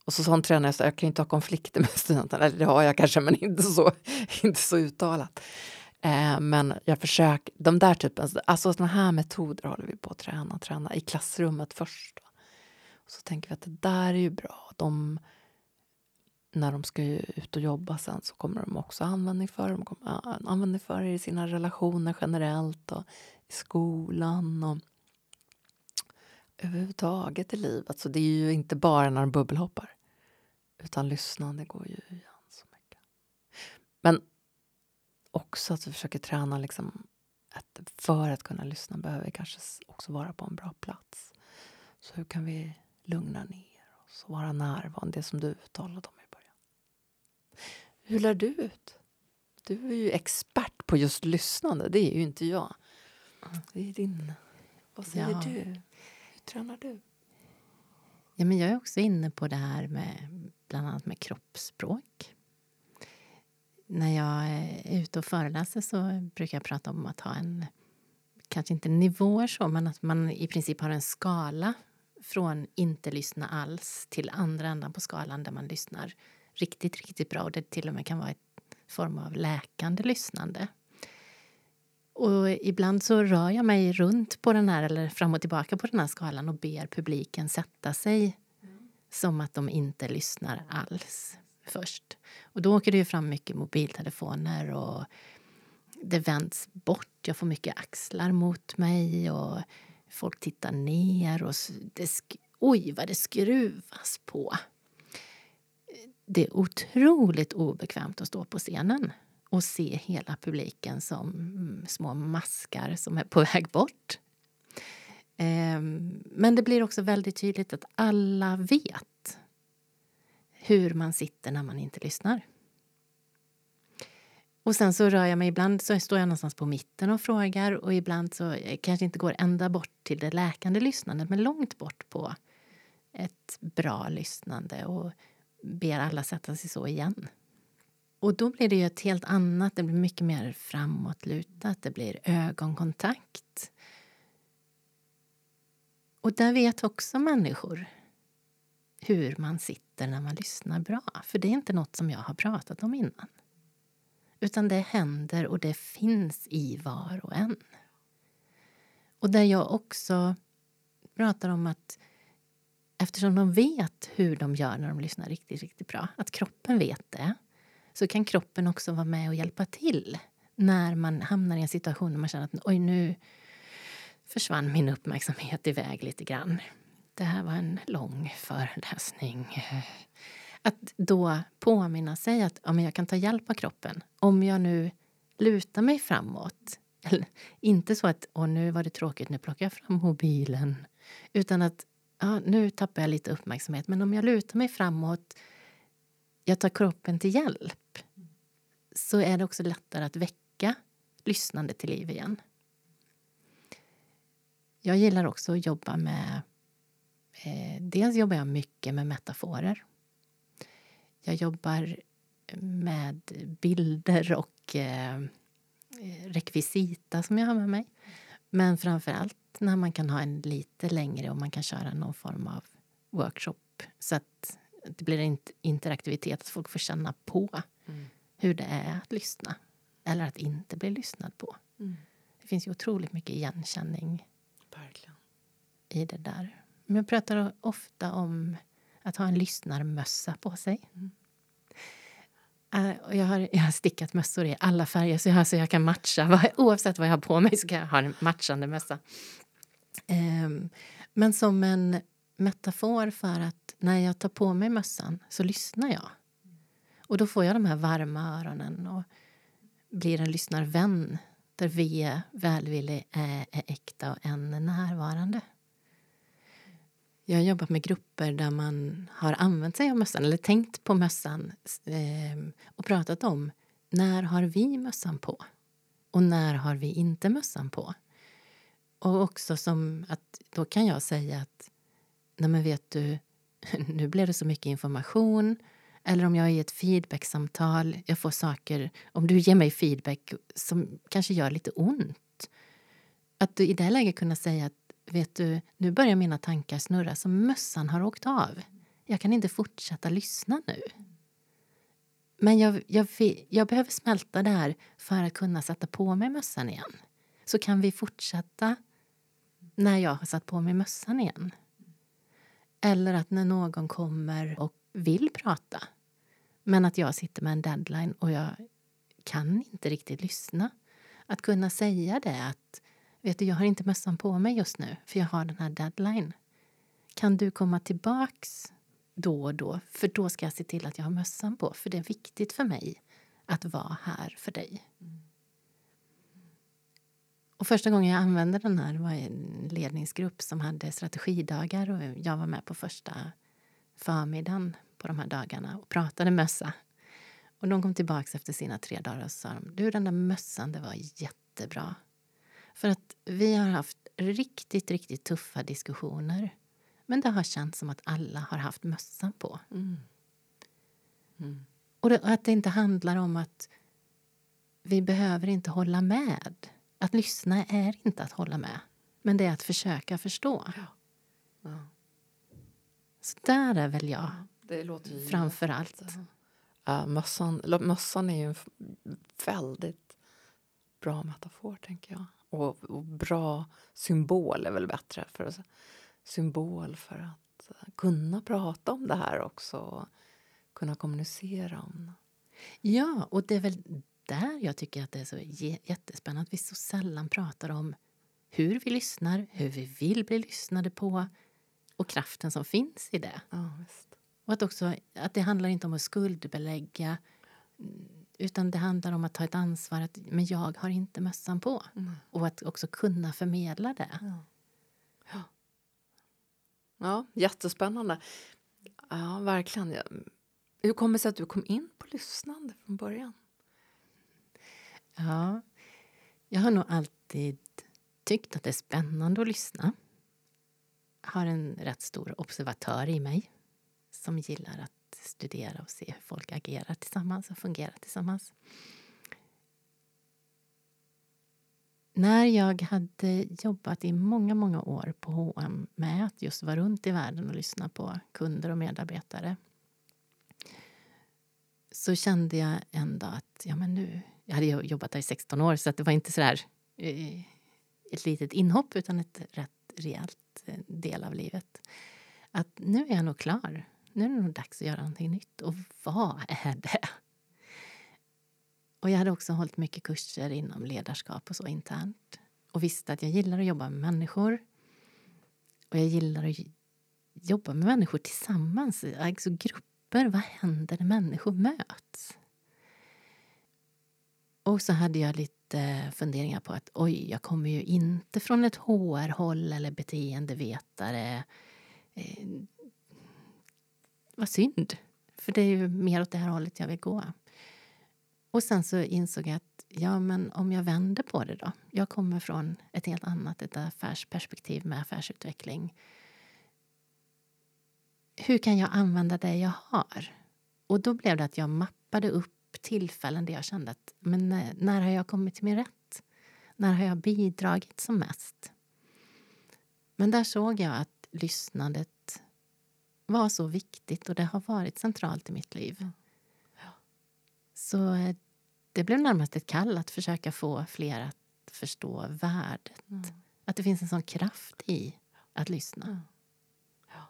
Och så sånt tränare jag, så jag kan inte ha konflikter med studenterna, eller det har jag kanske, men inte så, inte så uttalat. Eh, men jag försöker, de där typen, alltså såna här metoder håller vi på att träna, träna i klassrummet först. Då. Och så tänker vi att det där är ju bra. De när de ska ut och jobba sen så kommer de också ha användning för De kommer användning för det i sina relationer generellt och i skolan. Och överhuvudtaget i livet. Så det är ju inte bara när de bubbelhoppar. Utan lyssnande går ju igen så mycket. Men också att vi försöker träna liksom att för att kunna lyssna behöver vi kanske också vara på en bra plats. Så hur kan vi lugna ner oss och vara närvarande, det som du talade om i början. Hur lär du ut? Du är ju expert på just lyssnande, det är ju inte jag. Det är din... Vad säger ja. du? Hur tränar du? Ja, men jag är också inne på det här med bland annat med kroppsspråk. När jag är ute och föreläser så brukar jag prata om att ha en, kanske inte nivåer så, men att man i princip har en skala från inte lyssna alls till andra änden på skalan där man lyssnar riktigt, riktigt bra och det till och med kan vara en form av läkande lyssnande. Och ibland så rör jag mig runt på den här, eller fram och tillbaka på den här skalan och ber publiken sätta sig mm. som att de inte lyssnar alls först. Och då åker det ju fram mycket mobiltelefoner och det vänds bort. Jag får mycket axlar mot mig och folk tittar ner och det oj vad det skruvas på. Det är otroligt obekvämt att stå på scenen och se hela publiken som mm, små maskar som är på väg bort. Ehm, men det blir också väldigt tydligt att alla vet hur man sitter när man inte lyssnar. Och sen så rör jag mig, ibland så står jag någonstans på mitten och frågar och ibland så kanske inte går ända bort till det läkande lyssnandet men långt bort på ett bra lyssnande och ber alla sätta sig så igen. Och då blir det ju ett helt annat, det blir mycket mer framåtlutat, det blir ögonkontakt. Och där vet också människor hur man sitter när man lyssnar bra. För det är inte något som jag har pratat om innan. Utan det händer och det finns i var och en. Och där jag också pratar om att eftersom de vet hur de gör när de lyssnar riktigt, riktigt bra, att kroppen vet det, så kan kroppen också vara med och hjälpa till när man hamnar i en situation där man känner att oj, nu försvann min uppmärksamhet iväg lite grann. Det här var en lång föreläsning. Att då påminna sig att ja, men jag kan ta hjälp av kroppen om jag nu lutar mig framåt. Eller, inte så att Åh, nu var det tråkigt, nu plockar jag fram mobilen. Utan att ja, nu tappar jag lite uppmärksamhet. Men om jag lutar mig framåt, jag tar kroppen till hjälp så är det också lättare att väcka lyssnande till liv igen. Jag gillar också att jobba med... Eh, dels jobbar jag mycket med metaforer. Jag jobbar med bilder och eh, rekvisita som jag har med mig. Men framför allt när man kan ha en lite längre och man kan köra någon form av workshop så att det blir en interaktivitet, att folk får känna på mm. hur det är att lyssna eller att inte bli lyssnad på. Mm. Det finns ju otroligt mycket igenkänning Verkligen. i det där. Jag pratar ofta om att ha en lyssnarmössa på sig. Uh, jag, har, jag har stickat mössor i alla färger så jag, så jag kan matcha. Oavsett vad jag har på mig så kan jag ha en matchande mössa. Um, men som en metafor för att när jag tar på mig mössan så lyssnar jag. Och då får jag de här varma öronen och blir en lyssnarvän där vi är välvillig, är, är äkta och en är närvarande. Jag har jobbat med grupper där man har använt sig av mössan eller tänkt på mössan eh, och pratat om när har vi mössan på och när har vi inte mössan på. Och också som att då kan jag säga att nej men vet du, nu blev det så mycket information. Eller om jag är i ett feedbacksamtal, jag får saker, om du ger mig feedback som kanske gör lite ont. Att du i det läget kunna säga att vet du, nu börjar mina tankar snurra som mössan har åkt av. Jag kan inte fortsätta lyssna nu. Men jag, jag, jag behöver smälta det här för att kunna sätta på mig mössan igen. Så kan vi fortsätta när jag har satt på mig mössan igen. Eller att när någon kommer och vill prata men att jag sitter med en deadline och jag kan inte riktigt lyssna. Att kunna säga det att vet du, jag har inte mössan på mig just nu för jag har den här deadline. kan du komma tillbaks då och då? För då ska jag se till att jag har mössan på. För det är viktigt för mig att vara här för dig. Och första gången jag använde den här var en ledningsgrupp som hade strategidagar och jag var med på första förmiddagen på de här dagarna och pratade mössa. Och de kom tillbaka efter sina tre dagar och sa du den där mössan, det var jättebra. För att vi har haft riktigt, riktigt tuffa diskussioner. Men det har känts som att alla har haft mössan på. Mm. Mm. Och det, att det inte handlar om att vi behöver inte hålla med. Att lyssna är inte att hålla med, men det är att försöka förstå. Ja. Ja. Så där är väl jag, ju framför allt. Uh, mössan, mössan är ju en väldigt bra metafor, tänker jag. Och, och, bra symbol är väl bättre. för att, Symbol för att kunna prata om det här också. Och kunna kommunicera om det. Ja, och det är väl där jag tycker att det är så jättespännande att vi så sällan pratar om hur vi lyssnar, hur vi vill bli lyssnade på och kraften som finns i det. Ja, och att, också, att det handlar inte om att skuldbelägga utan det handlar om att ta ett ansvar. Att, men jag har inte mössan på. Mm. Och att också kunna förmedla det. Ja, ja. ja jättespännande. Ja, verkligen. Hur kommer det sig att du kom in på lyssnande från början? Ja, jag har nog alltid tyckt att det är spännande att lyssna. Jag har en rätt stor observatör i mig som gillar att studera och se hur folk agerar tillsammans och fungerar tillsammans. När jag hade jobbat i många, många år på H&M med att just vara runt i världen och lyssna på kunder och medarbetare så kände jag en dag att ja, men nu, jag hade jobbat där i 16 år så att det var inte så där, eh, ett litet inhopp utan ett rätt rejält eh, del av livet. Att nu är jag nog klar. Nu är det nog dags att göra någonting nytt. Och vad är det? Och jag hade också hållit mycket kurser inom ledarskap och så internt. Och visste att jag gillar att jobba med människor. Och jag gillar att jobba med människor tillsammans, alltså grupper. Vad händer när människor möts? Och så hade jag lite funderingar på att oj, jag kommer ju inte från ett HR-håll eller beteendevetare. Eh, vad synd, för det är ju mer åt det här hållet jag vill gå. Och sen så insåg jag att ja, men om jag vänder på det då. Jag kommer från ett helt annat, ett affärsperspektiv med affärsutveckling. Hur kan jag använda det jag har? Och då blev det att jag mappade upp tillfällen där jag kände att men när, när har jag kommit till min rätt? När har jag bidragit som mest? Men där såg jag att lyssnandet var så viktigt och det har varit centralt i mitt liv. Ja. Så eh, det blev närmast ett kall att försöka få fler att förstå värdet. Mm. Att det finns en sån kraft i att lyssna. Mm. Ja.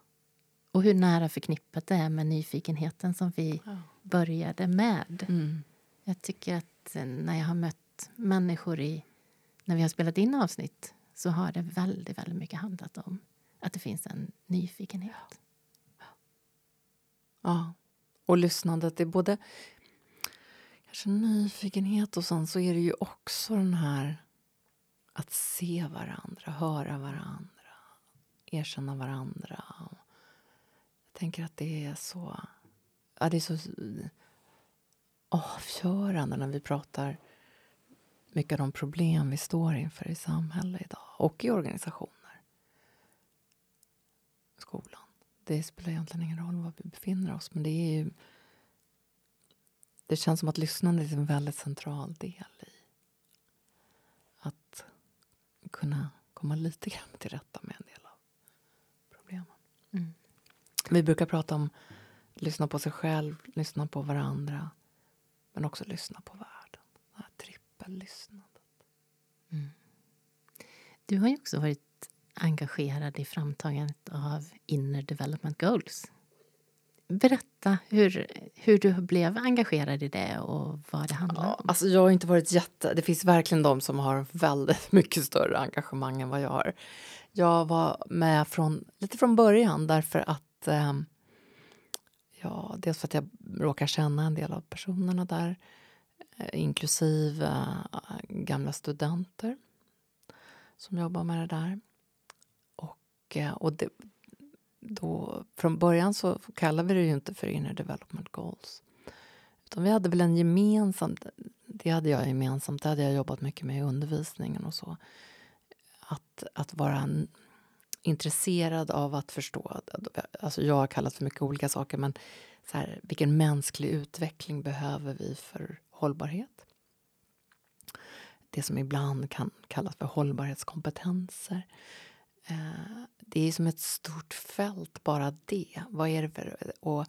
Och hur nära förknippat det är med nyfikenheten som vi ja började med. Mm. Jag tycker att eh, när jag har mött människor i, när vi har spelat in avsnitt så har det väldigt, väldigt mycket handlat om att det finns en nyfikenhet. Ja. Och lyssnandet är både kanske nyfikenhet och sen så är det ju också den här att se varandra, höra varandra, erkänna varandra. Jag tänker att det är så ja, det är så avgörande när vi pratar mycket av de problem vi står inför i samhället idag och i organisationer. Skolan. Det spelar egentligen ingen roll var vi befinner oss men det är ju det känns som att lyssnandet är en väldigt central del i att kunna komma lite grann till rätta med en del av problemen. Mm. Vi brukar prata om Lyssna på sig själv, lyssna på varandra men också lyssna på världen. Det här trippellyssnandet. Mm. Du har ju också varit engagerad i framtagandet av Inner Development Goals. Berätta hur, hur du blev engagerad i det och vad det handlar ja, om. Alltså jag har inte varit jätte... Det finns verkligen de som har väldigt mycket större engagemang än vad jag har. Jag var med från, lite från början därför att eh, ja, dels för att jag råkar känna en del av personerna där eh, inklusive eh, gamla studenter som jobbar med det där. Och, och det, då, från början så kallade vi det ju inte för Inner Development Goals. Utan vi hade väl en gemensam... Det hade jag gemensamt. Det hade jag jobbat mycket med i undervisningen och så. Att, att vara en, intresserad av att förstå... Alltså jag har kallat för mycket olika saker, men så här, vilken mänsklig utveckling behöver vi för hållbarhet? Det som ibland kan kallas för hållbarhetskompetenser. Eh, det är som ett stort fält, bara det. Vad är det för... Och,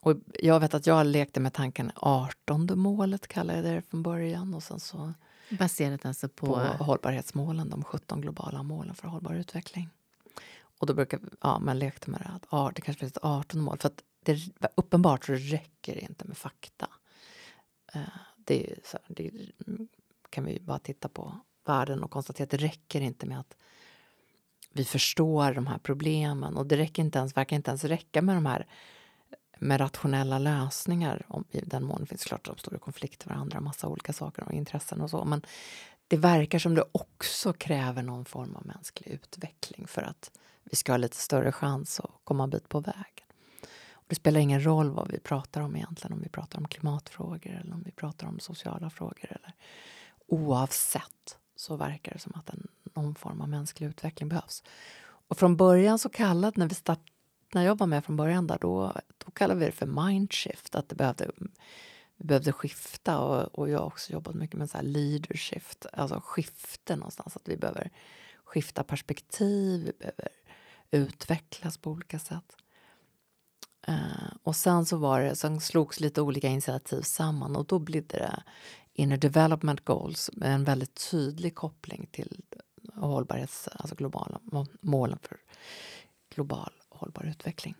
och jag vet att jag lekte med tanken 18 målet, kallade jag det från början. Och sen så, Baserat alltså på... på hållbarhetsmålen, de 17 globala målen för hållbar utveckling. Och då brukar ja, man lekte med det, att det kanske finns ett 18 mål. För att det uppenbart så räcker det inte med fakta. Eh, det, så, det kan vi bara titta på världen och konstatera att det räcker inte med att vi förstår de här problemen. Och det räcker inte ens, verkar inte ens räcka med de här med rationella lösningar. Om, I den mån det finns klart de står i konflikt med varandra, massa olika saker och intressen och så. Men det verkar som det också kräver någon form av mänsklig utveckling för att vi ska ha lite större chans att komma en bit på vägen. Och det spelar ingen roll vad vi pratar om egentligen, om vi pratar om klimatfrågor eller om vi pratar om sociala frågor. Eller, oavsett så verkar det som att en, någon form av mänsklig utveckling behövs. Och från början så kallade, när vi start, när jag var med från början där, då, då kallade vi det för mindshift, att det behövde, vi behövde skifta och, och jag har också jobbat mycket med så här leadership, alltså skifte någonstans, att vi behöver skifta perspektiv, vi behöver utvecklas på olika sätt. Uh, och sen så var det, sen slogs lite olika initiativ samman och då blev det Inner Development Goals med en väldigt tydlig koppling till hållbarhets, alltså globala målen för global hållbar utveckling.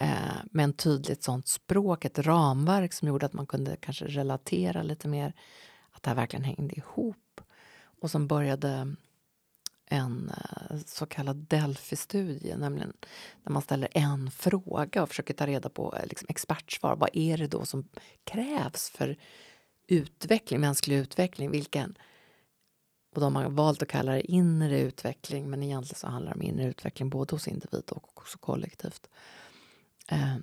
Eh, med en tydligt sånt språk, ett ramverk som gjorde att man kunde kanske relatera lite mer att det här verkligen hängde ihop. Och som började en eh, så kallad Delphi-studie, nämligen när man ställer en fråga och försöker ta reda på eh, liksom, expertsvar. Vad är det då som krävs för utveckling, mänsklig utveckling? Vilken, och de har valt att kalla det inre utveckling men egentligen så handlar det om inre utveckling både hos individ och också kollektivt. Eh,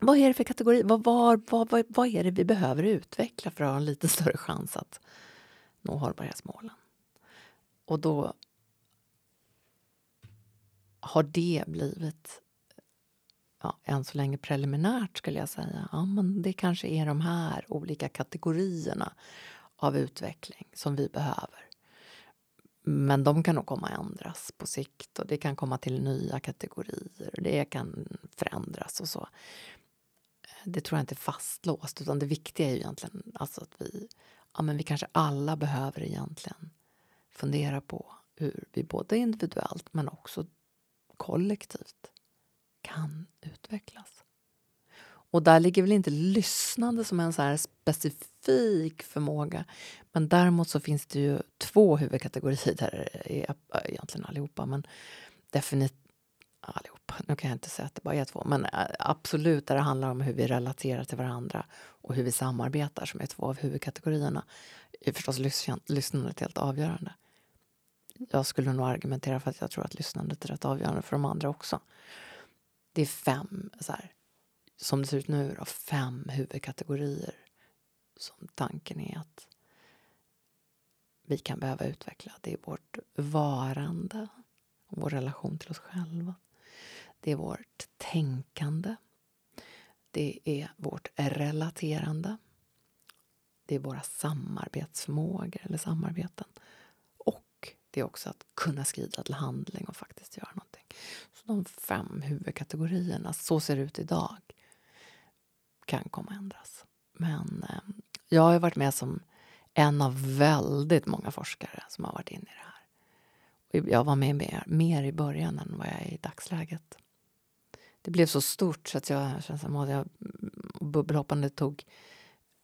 vad är det för kategori? Vad, vad, vad, vad är det vi behöver utveckla för att ha en lite större chans att nå hållbarhetsmålen? Och då har det blivit, ja, än så länge preliminärt skulle jag säga, ja, men det kanske är de här olika kategorierna av utveckling som vi behöver. Men de kan nog komma att ändras på sikt och det kan komma till nya kategorier. och Det kan förändras och så. Det tror jag inte är fastlåst utan det viktiga är ju egentligen alltså att vi, ja men vi kanske alla behöver egentligen fundera på hur vi både individuellt men också kollektivt kan utvecklas. Och där ligger väl inte lyssnande som en så här specifik förmåga. Men däremot så finns det ju två huvudkategorier där, egentligen allihopa, men definitivt allihopa. Nu kan jag inte säga att det bara är två, men eh, absolut där det handlar om hur vi relaterar till varandra och hur vi samarbetar som är två av huvudkategorierna. är förstås lyssnandet helt avgörande. Jag skulle nog argumentera för att jag tror att lyssnandet är rätt avgörande för de andra också. Det är fem så här, som det ser ut nu, då, fem huvudkategorier som tanken är att vi kan behöva utveckla. Det är vårt varande, vår relation till oss själva. Det är vårt tänkande. Det är vårt relaterande. Det är våra samarbetsförmågor eller samarbeten. Och det är också att kunna skrida till handling och faktiskt göra någonting. Så de fem huvudkategorierna, så ser det ut idag kan komma att ändras. Men eh, jag har varit med som en av väldigt många forskare som har varit inne i det här. Jag var med mer, mer i början än vad jag är i dagsläget. Det blev så stort så att jag känns som att jag, mm, bubbelhoppande tog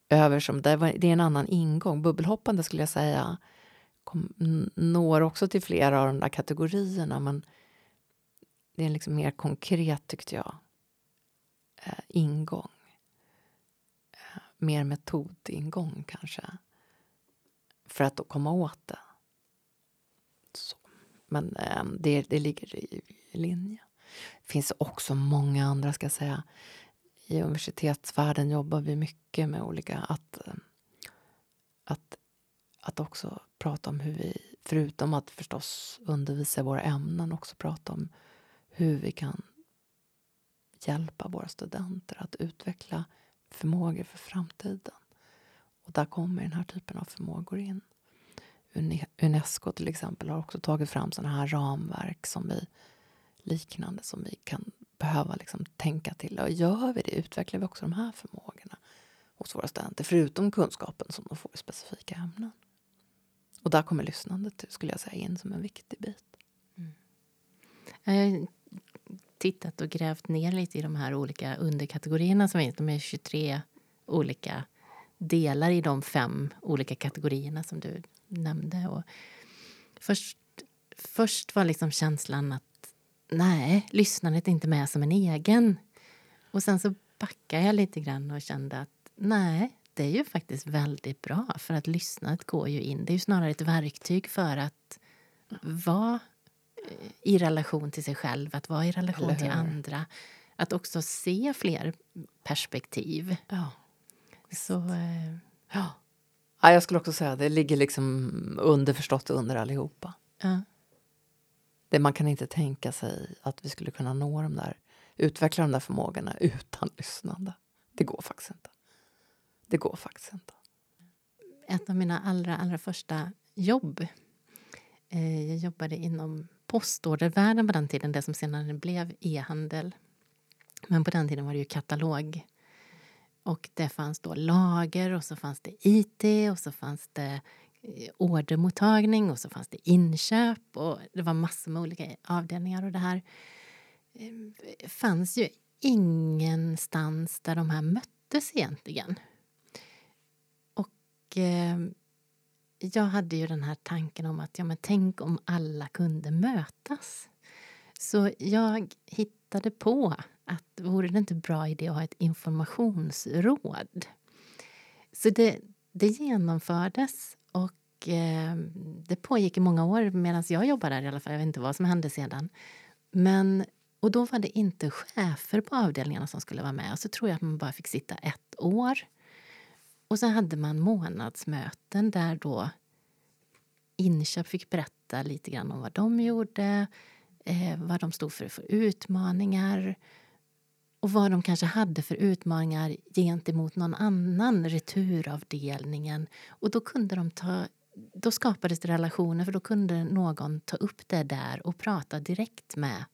över. Som, det, var, det är en annan ingång. Bubbelhoppande skulle jag säga kom, når också till flera av de där kategorierna men det är liksom mer konkret, tyckte jag, eh, ingång. Mer metodingång, kanske, för att komma åt det. Så. Men eh, det, det ligger i, i linje. Det finns också många andra, ska jag säga. I universitetsvärlden jobbar vi mycket med olika... Att, ehm, att, att också prata om hur vi, förutom att förstås undervisa i våra ämnen, också prata om hur vi kan hjälpa våra studenter att utveckla förmågor för framtiden. Och där kommer den här typen av förmågor in. Unesco till exempel har också tagit fram sådana här ramverk som vi liknande som vi kan behöva liksom tänka till. Och gör vi det utvecklar vi också de här förmågorna hos våra studenter förutom kunskapen som de får i specifika ämnen. Och där kommer lyssnandet skulle jag säga in som en viktig bit. Mm. Jag tittat och grävt ner lite i de här olika underkategorierna som finns. De är 23 olika delar i de fem olika kategorierna som du nämnde. Och först, först var liksom känslan att nej, lyssnandet är inte med som en egen. Och sen så backade jag lite grann och kände att nej, det är ju faktiskt väldigt bra för att lyssnandet går ju in. Det är ju snarare ett verktyg för att vara i relation till sig själv, att vara i relation till andra. Att också se fler perspektiv. Ja. Så... Eh, ja. ja. Jag skulle också säga att det ligger liksom underförstått under allihopa. Ja. Det, man kan inte tänka sig att vi skulle kunna nå de där, utveckla de där förmågorna utan lyssnande. Det går faktiskt inte. Det går faktiskt inte. Ett av mina allra, allra första jobb eh, jag jobbade inom postordervärlden på den tiden, det som senare blev e-handel. Men på den tiden var det ju katalog. Och det fanns då lager och så fanns det IT och så fanns det eh, ordermottagning och så fanns det inköp och det var massor med olika avdelningar och det här eh, fanns ju ingenstans där de här möttes egentligen. Och eh, jag hade ju den här tanken om att ja, men tänk om alla kunde mötas. Så jag hittade på att vore det inte bra idé att ha ett informationsråd. Så det, det genomfördes och eh, det pågick i många år medan jag jobbade där i alla fall. Jag vet inte vad som hände sedan. Men, och då var det inte chefer på avdelningarna som skulle vara med. Och så tror jag att man bara fick sitta ett år. Och så hade man månadsmöten där då inköp fick berätta lite grann om vad de gjorde, eh, vad de stod för för utmaningar och vad de kanske hade för utmaningar gentemot någon annan, returavdelningen. Och då kunde de ta då skapades det relationer, för då kunde någon ta upp det där och prata direkt med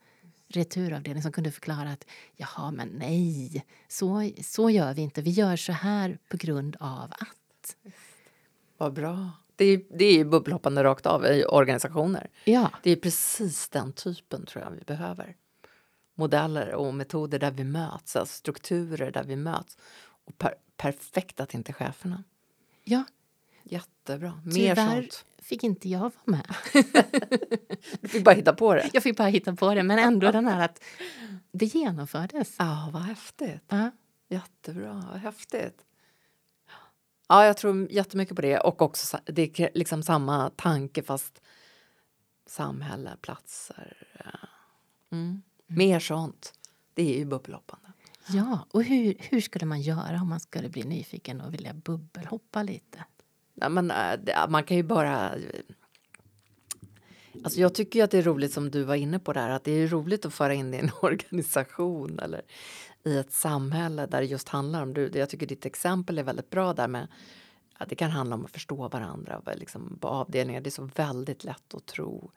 returavdelningen som kunde förklara att jaha, men nej, så, så gör vi inte. Vi gör så här på grund av att. Vad bra. Det är, det är bubbelhoppande rakt av i organisationer. Ja. Det är precis den typen tror jag vi behöver. Modeller och metoder där vi möts, alltså strukturer där vi möts. Och per, perfekt att inte cheferna. Ja. Jättebra. Mer Tyvärr sånt. fick inte jag vara med. du fick bara hitta på det. Jag fick bara hitta på det, men ändå den här att det genomfördes. Ja, vad häftigt. Ja. Jättebra, vad häftigt. Ja, jag tror jättemycket på det. Och också det är liksom samma tanke fast samhälle, platser. Mm. Mm. Mer sånt. Det är ju bubbelhoppande. Ja, och hur, hur skulle man göra om man skulle bli nyfiken och vilja bubbelhoppa lite? Ja, men, äh, man kan ju bara... Alltså jag tycker att det är roligt som du var inne på där, att det är roligt att föra in det i en organisation eller i ett samhälle där det just handlar om... Du, jag tycker ditt exempel är väldigt bra där med att det kan handla om att förstå varandra liksom, på avdelningar. Det är så väldigt lätt att tro,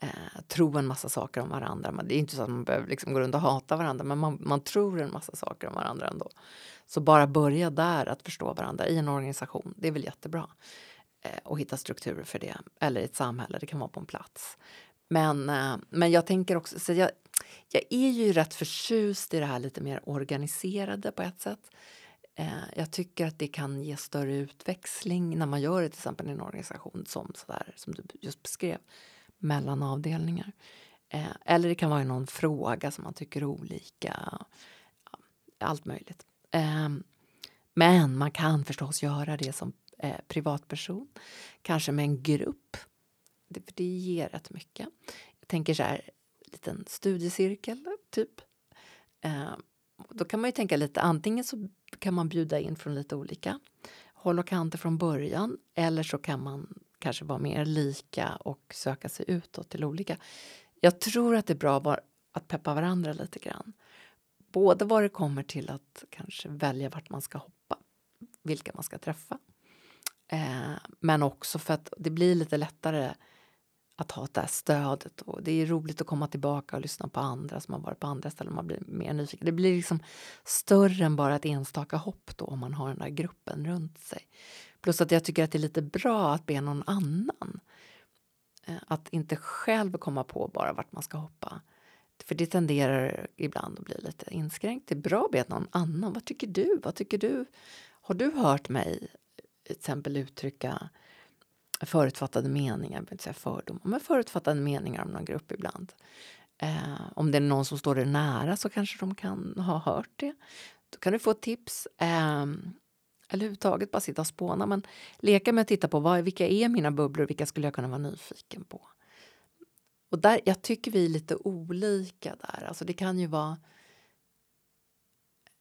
eh, tro en massa saker om varandra. Men det är inte så att man behöver liksom gå runt och hata varandra, men man, man tror en massa saker om varandra ändå. Så bara börja där, att förstå varandra i en organisation, det är väl jättebra. Eh, och hitta strukturer för det, eller i ett samhälle, det kan vara på en plats. Men, eh, men jag tänker också, så jag, jag är ju rätt förtjust i det här lite mer organiserade på ett sätt. Eh, jag tycker att det kan ge större utväxling när man gör det till exempel i en organisation som, sådär, som du just beskrev, mellan avdelningar. Eh, eller det kan vara någon fråga som man tycker olika. Allt möjligt. Eh, men man kan förstås göra det som eh, privatperson, kanske med en grupp. Det, för det ger rätt mycket. Jag tänker så här, liten studiecirkel, typ. Eh, då kan man ju tänka lite, antingen så kan man bjuda in från lite olika håll och kanter från början eller så kan man kanske vara mer lika och söka sig utåt till olika. Jag tror att det är bra att peppa varandra lite grann. Både vad det kommer till att kanske välja vart man ska hoppa, vilka man ska träffa. Eh, men också för att det blir lite lättare att ha det här stödet. Och det är roligt att komma tillbaka och lyssna på andra som har varit på andra ställen. Man blir mer nyfiken. Det blir liksom större än bara ett enstaka hopp då om man har den där gruppen runt sig. Plus att jag tycker att det är lite bra att be någon annan. Eh, att inte själv komma på bara vart man ska hoppa. För det tenderar ibland att bli lite inskränkt. Det är bra att be någon annan. Vad tycker du? Vad tycker du? Har du hört mig till exempel uttrycka förutfattade meningar, jag inte säga fördomar, men förutfattade meningar om någon grupp ibland. Eh, om det är någon som står dig nära så kanske de kan ha hört det. Då kan du få ett tips. Eh, eller överhuvudtaget bara sitta och spåna. Men leka med att titta på vad, vilka är mina bubblor, vilka skulle jag kunna vara nyfiken på. Och där, jag tycker vi är lite olika där. Alltså det kan ju vara...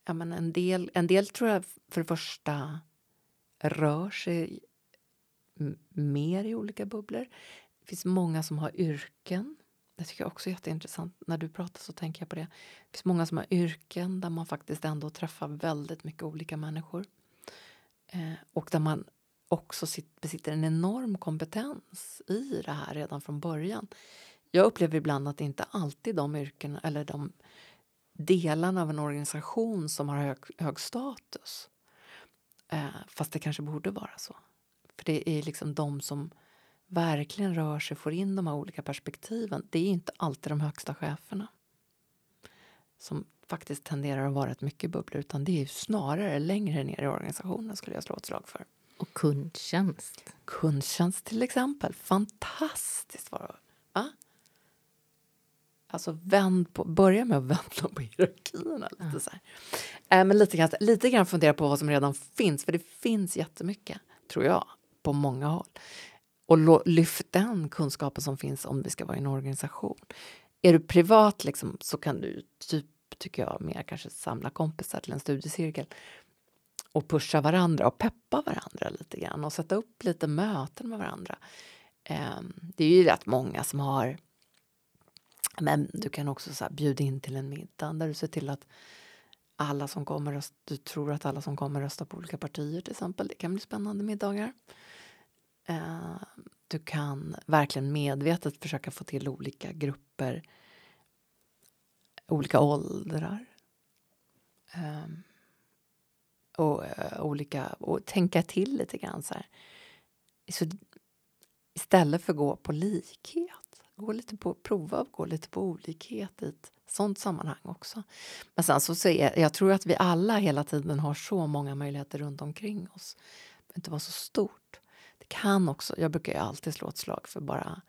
Ja, men en, del, en del tror jag för det första rör sig mer i olika bubblor. Det finns många som har yrken. Det tycker jag också är jätteintressant. När du pratar så tänker jag på det. Det finns många som har yrken där man faktiskt ändå träffar väldigt mycket olika människor. Eh, och där man också besitter en enorm kompetens i det här redan från början. Jag upplever ibland att det inte alltid de yrkena eller de delarna av en organisation som har hög, hög status. Eh, fast det kanske borde vara så. För det är liksom de som verkligen rör sig, får in de här olika perspektiven. Det är inte alltid de högsta cheferna som faktiskt tenderar att vara ett mycket bubblor utan det är snarare längre ner i organisationen skulle jag slå ett slag för. Och kundtjänst. Kundtjänst till exempel. Fantastiskt var. Va? Alltså vänd på, börja med att vända på hierarkierna. Lite, ja. så här. Äh, men lite, grann, lite grann fundera på vad som redan finns, för det finns jättemycket, tror jag, på många håll. Och lyft den kunskapen som finns om vi ska vara i en organisation. Är du privat liksom, så kan du typ, tycker jag, mer kanske samla kompisar till en studiecirkel och pusha varandra och peppa varandra lite grann och sätta upp lite möten med varandra. Ehm, det är ju rätt många som har men du kan också så bjuda in till en middag där du ser till att alla som kommer du tror att alla som kommer rösta på olika partier till exempel. Det kan bli spännande middagar. Ehm, du kan verkligen medvetet försöka få till olika grupper, olika åldrar. Um, och uh, olika, och tänka till lite grann så här. Så istället för att gå på likhet, gå lite på, prova att gå lite på olikhet i ett sånt sammanhang också. Men sen så ser jag tror att vi alla hela tiden har så många möjligheter runt omkring oss. Det behöver inte vara så stort. Det kan också, jag brukar ju alltid slå ett slag för bara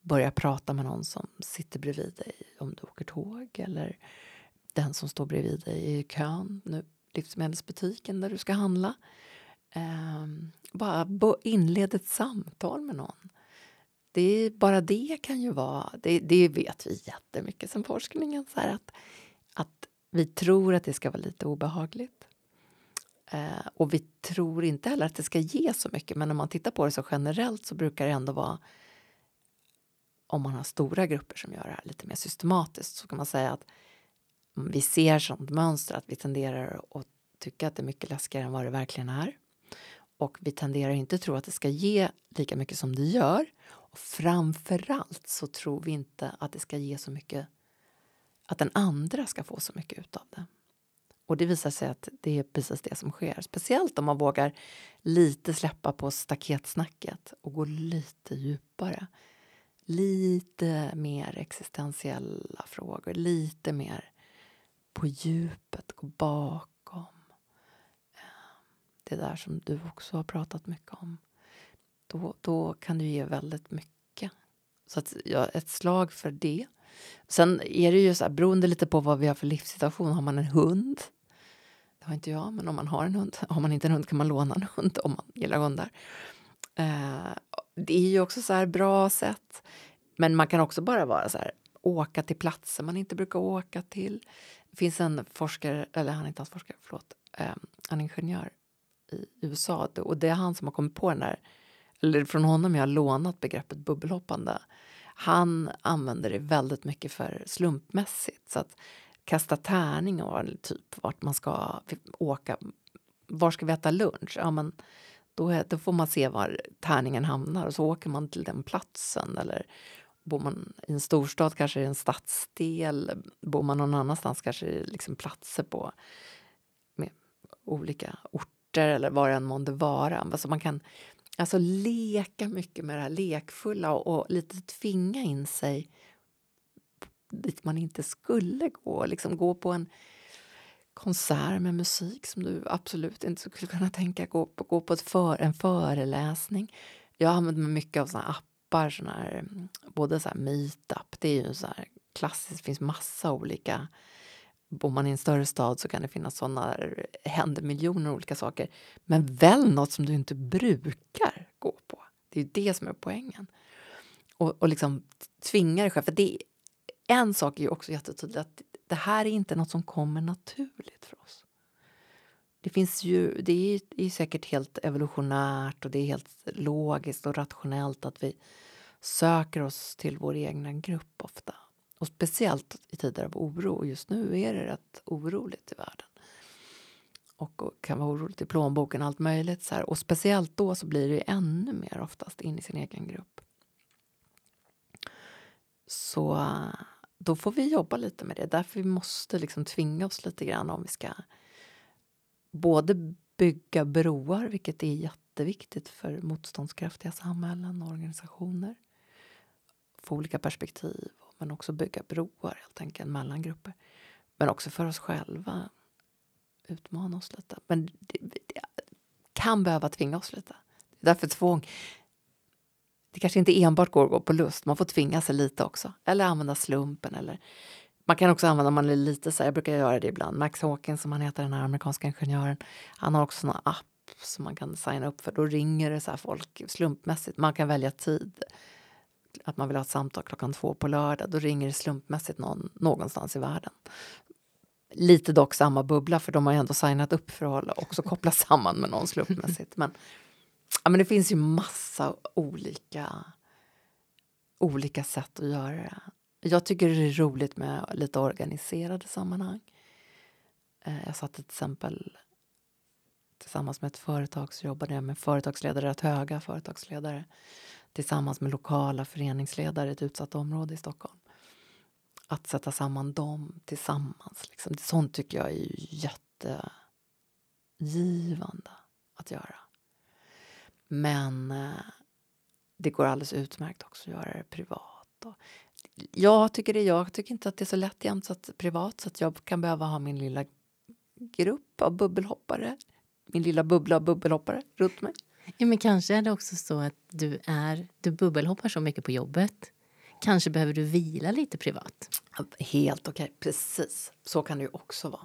börja prata med någon som sitter bredvid dig om du åker tåg eller den som står bredvid dig i kön, nu livsmedelsbutiken där du ska handla. Eh, bara inled ett samtal med någon. Det är, bara det kan ju vara... Det, det vet vi jättemycket sen forskningen. Så att, att vi tror att det ska vara lite obehagligt. Eh, och vi tror inte heller att det ska ge så mycket men om man tittar på det så generellt så brukar det ändå vara om man har stora grupper som gör det här lite mer systematiskt så kan man säga att vi ser sånt mönster att vi tenderar att tycka att det är mycket läskigare än vad det verkligen är. Och vi tenderar inte att tro att det ska ge lika mycket som det gör. Och framförallt så tror vi inte att det ska ge så mycket att den andra ska få så mycket utav det. Och det visar sig att det är precis det som sker. Speciellt om man vågar lite släppa på staketsnacket och gå lite djupare. Lite mer existentiella frågor, lite mer på djupet, gå bakom. Eh, det där som du också har pratat mycket om. Då, då kan du ge väldigt mycket. Så att, ja, ett slag för det. Sen är det ju så här, beroende lite på vad vi har för livssituation. Har man en hund? Det har inte jag, men om man har en hund. Har man inte en hund kan man låna en hund om man gillar hundar. Eh, det är ju också så här bra sätt. Men man kan också bara vara så här, åka till platser man inte brukar åka till. Det finns en forskare, eller han är inte ens forskare, förlåt, eh, en ingenjör i USA och det är han som har kommit på den där, eller från honom jag har lånat begreppet bubbelhoppande. Han använder det väldigt mycket för slumpmässigt. Så att kasta tärning och typ vart man ska åka. Var ska vi äta lunch? Ja, men då, är, då får man se var tärningen hamnar och så åker man till den platsen. Eller bor man i en storstad kanske det är en stadsdel. Bor man någon annanstans kanske det är liksom platser på med olika orter eller vad det än månde vara. Alltså man kan alltså leka mycket med det här lekfulla och, och lite tvinga in sig dit man inte skulle gå. Liksom gå på en konsert med musik som du absolut inte skulle kunna tänka gå på. Gå på ett för, en föreläsning. Jag använder mig mycket av såna appar, såna här, både så här meetup, det är ju så här klassiskt, det finns massa olika Bor man i en större stad så kan det finnas såna, händer miljoner olika saker. Men väl något som du inte brukar gå på. Det är ju det som är poängen. Och, och liksom tvinga dig själv. För det, en sak är ju också jättetydligt, att det här är inte något som kommer naturligt för oss. Det finns ju, det är, det är säkert helt evolutionärt och det är helt logiskt och rationellt att vi söker oss till vår egna grupp ofta. Och speciellt i tider av oro. Och just nu är det rätt oroligt i världen. Och, och kan vara oroligt i plånboken, allt möjligt. Så här. Och speciellt då så blir det ännu mer oftast in i sin egen grupp. Så då får vi jobba lite med det. Därför vi måste liksom tvinga oss lite grann om vi ska både bygga broar, vilket är jätteviktigt för motståndskraftiga samhällen och organisationer. Få olika perspektiv, men också bygga broar helt enkelt mellan grupper. Men också för oss själva. Utmana oss lite. Men det, det kan behöva tvinga oss lite. Därför tvång det kanske inte enbart går att gå på lust, man får tvinga sig lite också. Eller använda slumpen. Eller, man kan också använda, man är lite så här, jag brukar göra det ibland, Max Hawkins som han heter, den här amerikanska ingenjören, han har också en app som man kan signa upp för. Då ringer det så folk slumpmässigt. Man kan välja tid. Att man vill ha ett samtal klockan två på lördag. Då ringer det slumpmässigt någon, någonstans i världen. Lite dock samma bubbla, för de har ju ändå signat upp för att också koppla samman med någon slumpmässigt. Men Ja, men det finns ju massa olika, olika sätt att göra det. Jag tycker det är roligt med lite organiserade sammanhang. Eh, jag satt till exempel tillsammans med ett företag så jobbade jag med företagsledare, rätt höga företagsledare tillsammans med lokala föreningsledare i ett utsatt område i Stockholm. Att sätta samman dem tillsammans. Liksom. Sånt tycker jag är jättegivande att göra. Men eh, det går alldeles utmärkt också att göra det privat. Och jag, tycker det, jag tycker inte att det är så lätt jämt så att, privat så att jag kan behöva ha min lilla grupp av bubbelhoppare. Min lilla bubbla av bubbelhoppare runt mig. Ja, men kanske är det också så att du, är, du bubbelhoppar så mycket på jobbet. Kanske behöver du vila lite privat. Helt okej, okay. precis. Så kan det ju också vara.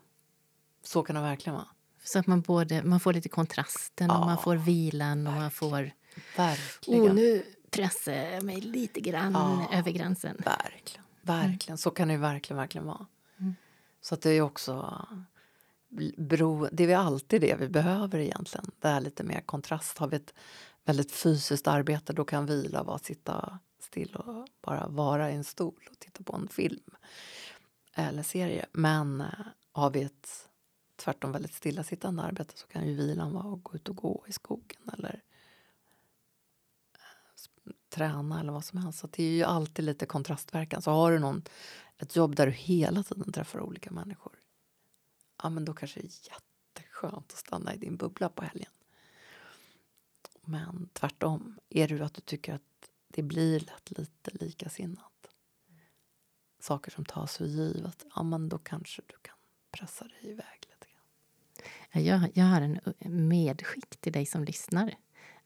Så kan det verkligen vara. Så att man, både, man får lite kontrasten ja, och man får vilan och man får... Verkligen. Oh, nu jag mig lite grann ja, över gränsen. Verkligen. Verkligen. Mm. Så kan det verkligen, verkligen vara. Mm. Så att det är också... Bero, det är alltid det vi behöver egentligen. Det är lite mer kontrast. Har vi ett väldigt fysiskt arbete då kan vila vara sitta still och bara vara i en stol och titta på en film eller serie. Men eh, har vi ett tvärtom väldigt stillasittande arbete så kan ju vilan vara att gå ut och gå i skogen eller träna eller vad som helst. Så det är ju alltid lite kontrastverkan. Så har du någon, ett jobb där du hela tiden träffar olika människor ja, men då kanske det är jätteskönt att stanna i din bubbla på helgen. Men tvärtom, är det att du tycker att det blir lätt lite likasinnat saker som tas för givet, ja men då kanske du kan pressa dig iväg lite Jag, jag har en eh, medskick till dig som lyssnar.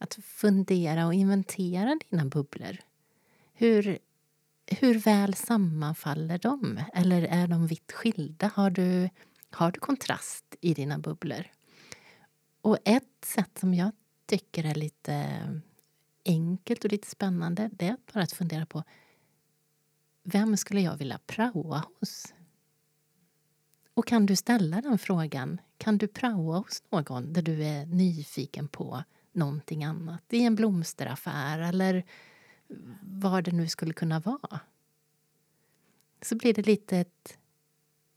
Att fundera och inventera dina bubblor. Hur, hur väl sammanfaller de? Eller är de vitt skilda? Har du, har du kontrast i dina bubblor? Och ett sätt som jag tycker är lite enkelt och lite spännande det är bara att fundera på vem skulle jag vilja praoa hos? Och kan du ställa den frågan? Kan du praoa hos någon där du är nyfiken på någonting annat? I en blomsteraffär eller vad det nu skulle kunna vara. Så blir det lite ett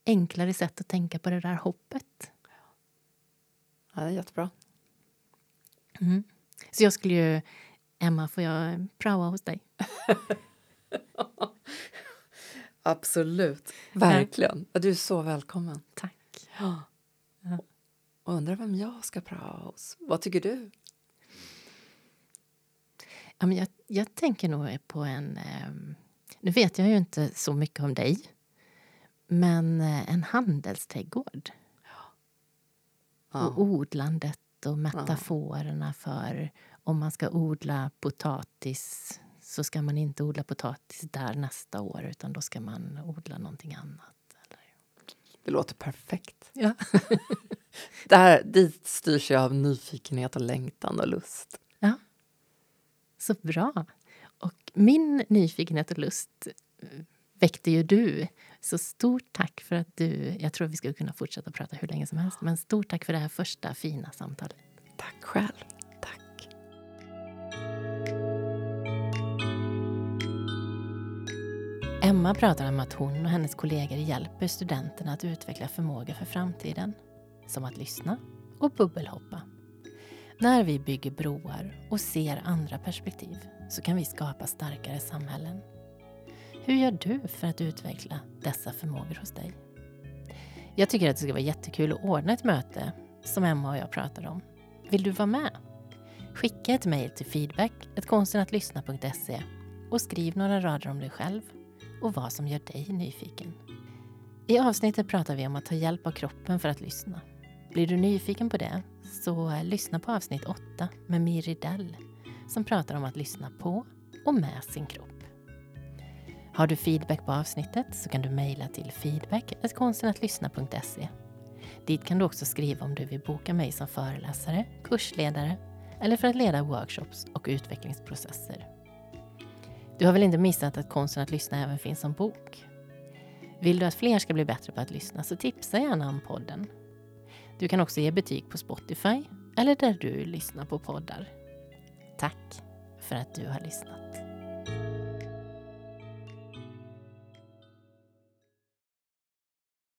enklare sätt att tänka på det där hoppet. Ja, det är jättebra. Mm. Så jag skulle ju... Emma, får jag praoa hos dig? Absolut. Verkligen. Du är så välkommen. Tack. Ja. Och undrar vem jag ska praoa hos. Vad tycker du? Ja, men jag, jag tänker nog på en... Eh, nu vet jag ju inte så mycket om dig, men eh, en handelsträdgård. Ja. Och odlandet och metaforerna ja. för om man ska odla potatis så ska man inte odla potatis där nästa år utan då ska man odla någonting annat. Eller? Det låter perfekt. Ja. Där, dit styrs jag av nyfikenhet och längtan och lust. Så bra. Och min nyfikenhet och lust eh, väckte ju du. Så stort tack för att du... Jag tror att vi skulle kunna fortsätta prata hur länge som helst. Men stort tack för det här första fina samtalet. Tack själv. Tack. Emma pratar om att hon och hennes kollegor hjälper studenterna att utveckla förmåga för framtiden. Som att lyssna och bubbelhoppa. När vi bygger broar och ser andra perspektiv så kan vi skapa starkare samhällen. Hur gör du för att utveckla dessa förmågor hos dig? Jag tycker att det ska vara jättekul att ordna ett möte som Emma och jag pratar om. Vill du vara med? Skicka ett mejl till feedback.konstenatlyssna.se och skriv några rader om dig själv och vad som gör dig nyfiken. I avsnittet pratar vi om att ta hjälp av kroppen för att lyssna. Blir du nyfiken på det, så eh, lyssna på avsnitt 8 med Miri Dell som pratar om att lyssna på och med sin kropp. Har du feedback på avsnittet så kan du mejla till feedback.konstenatlyssna.se. Dit kan du också skriva om du vill boka mig som föreläsare, kursledare eller för att leda workshops och utvecklingsprocesser. Du har väl inte missat att Konsten att lyssna även finns som bok? Vill du att fler ska bli bättre på att lyssna så tipsa gärna om podden. Du kan också ge betyg på Spotify eller där du lyssnar på poddar. Tack för att du har lyssnat.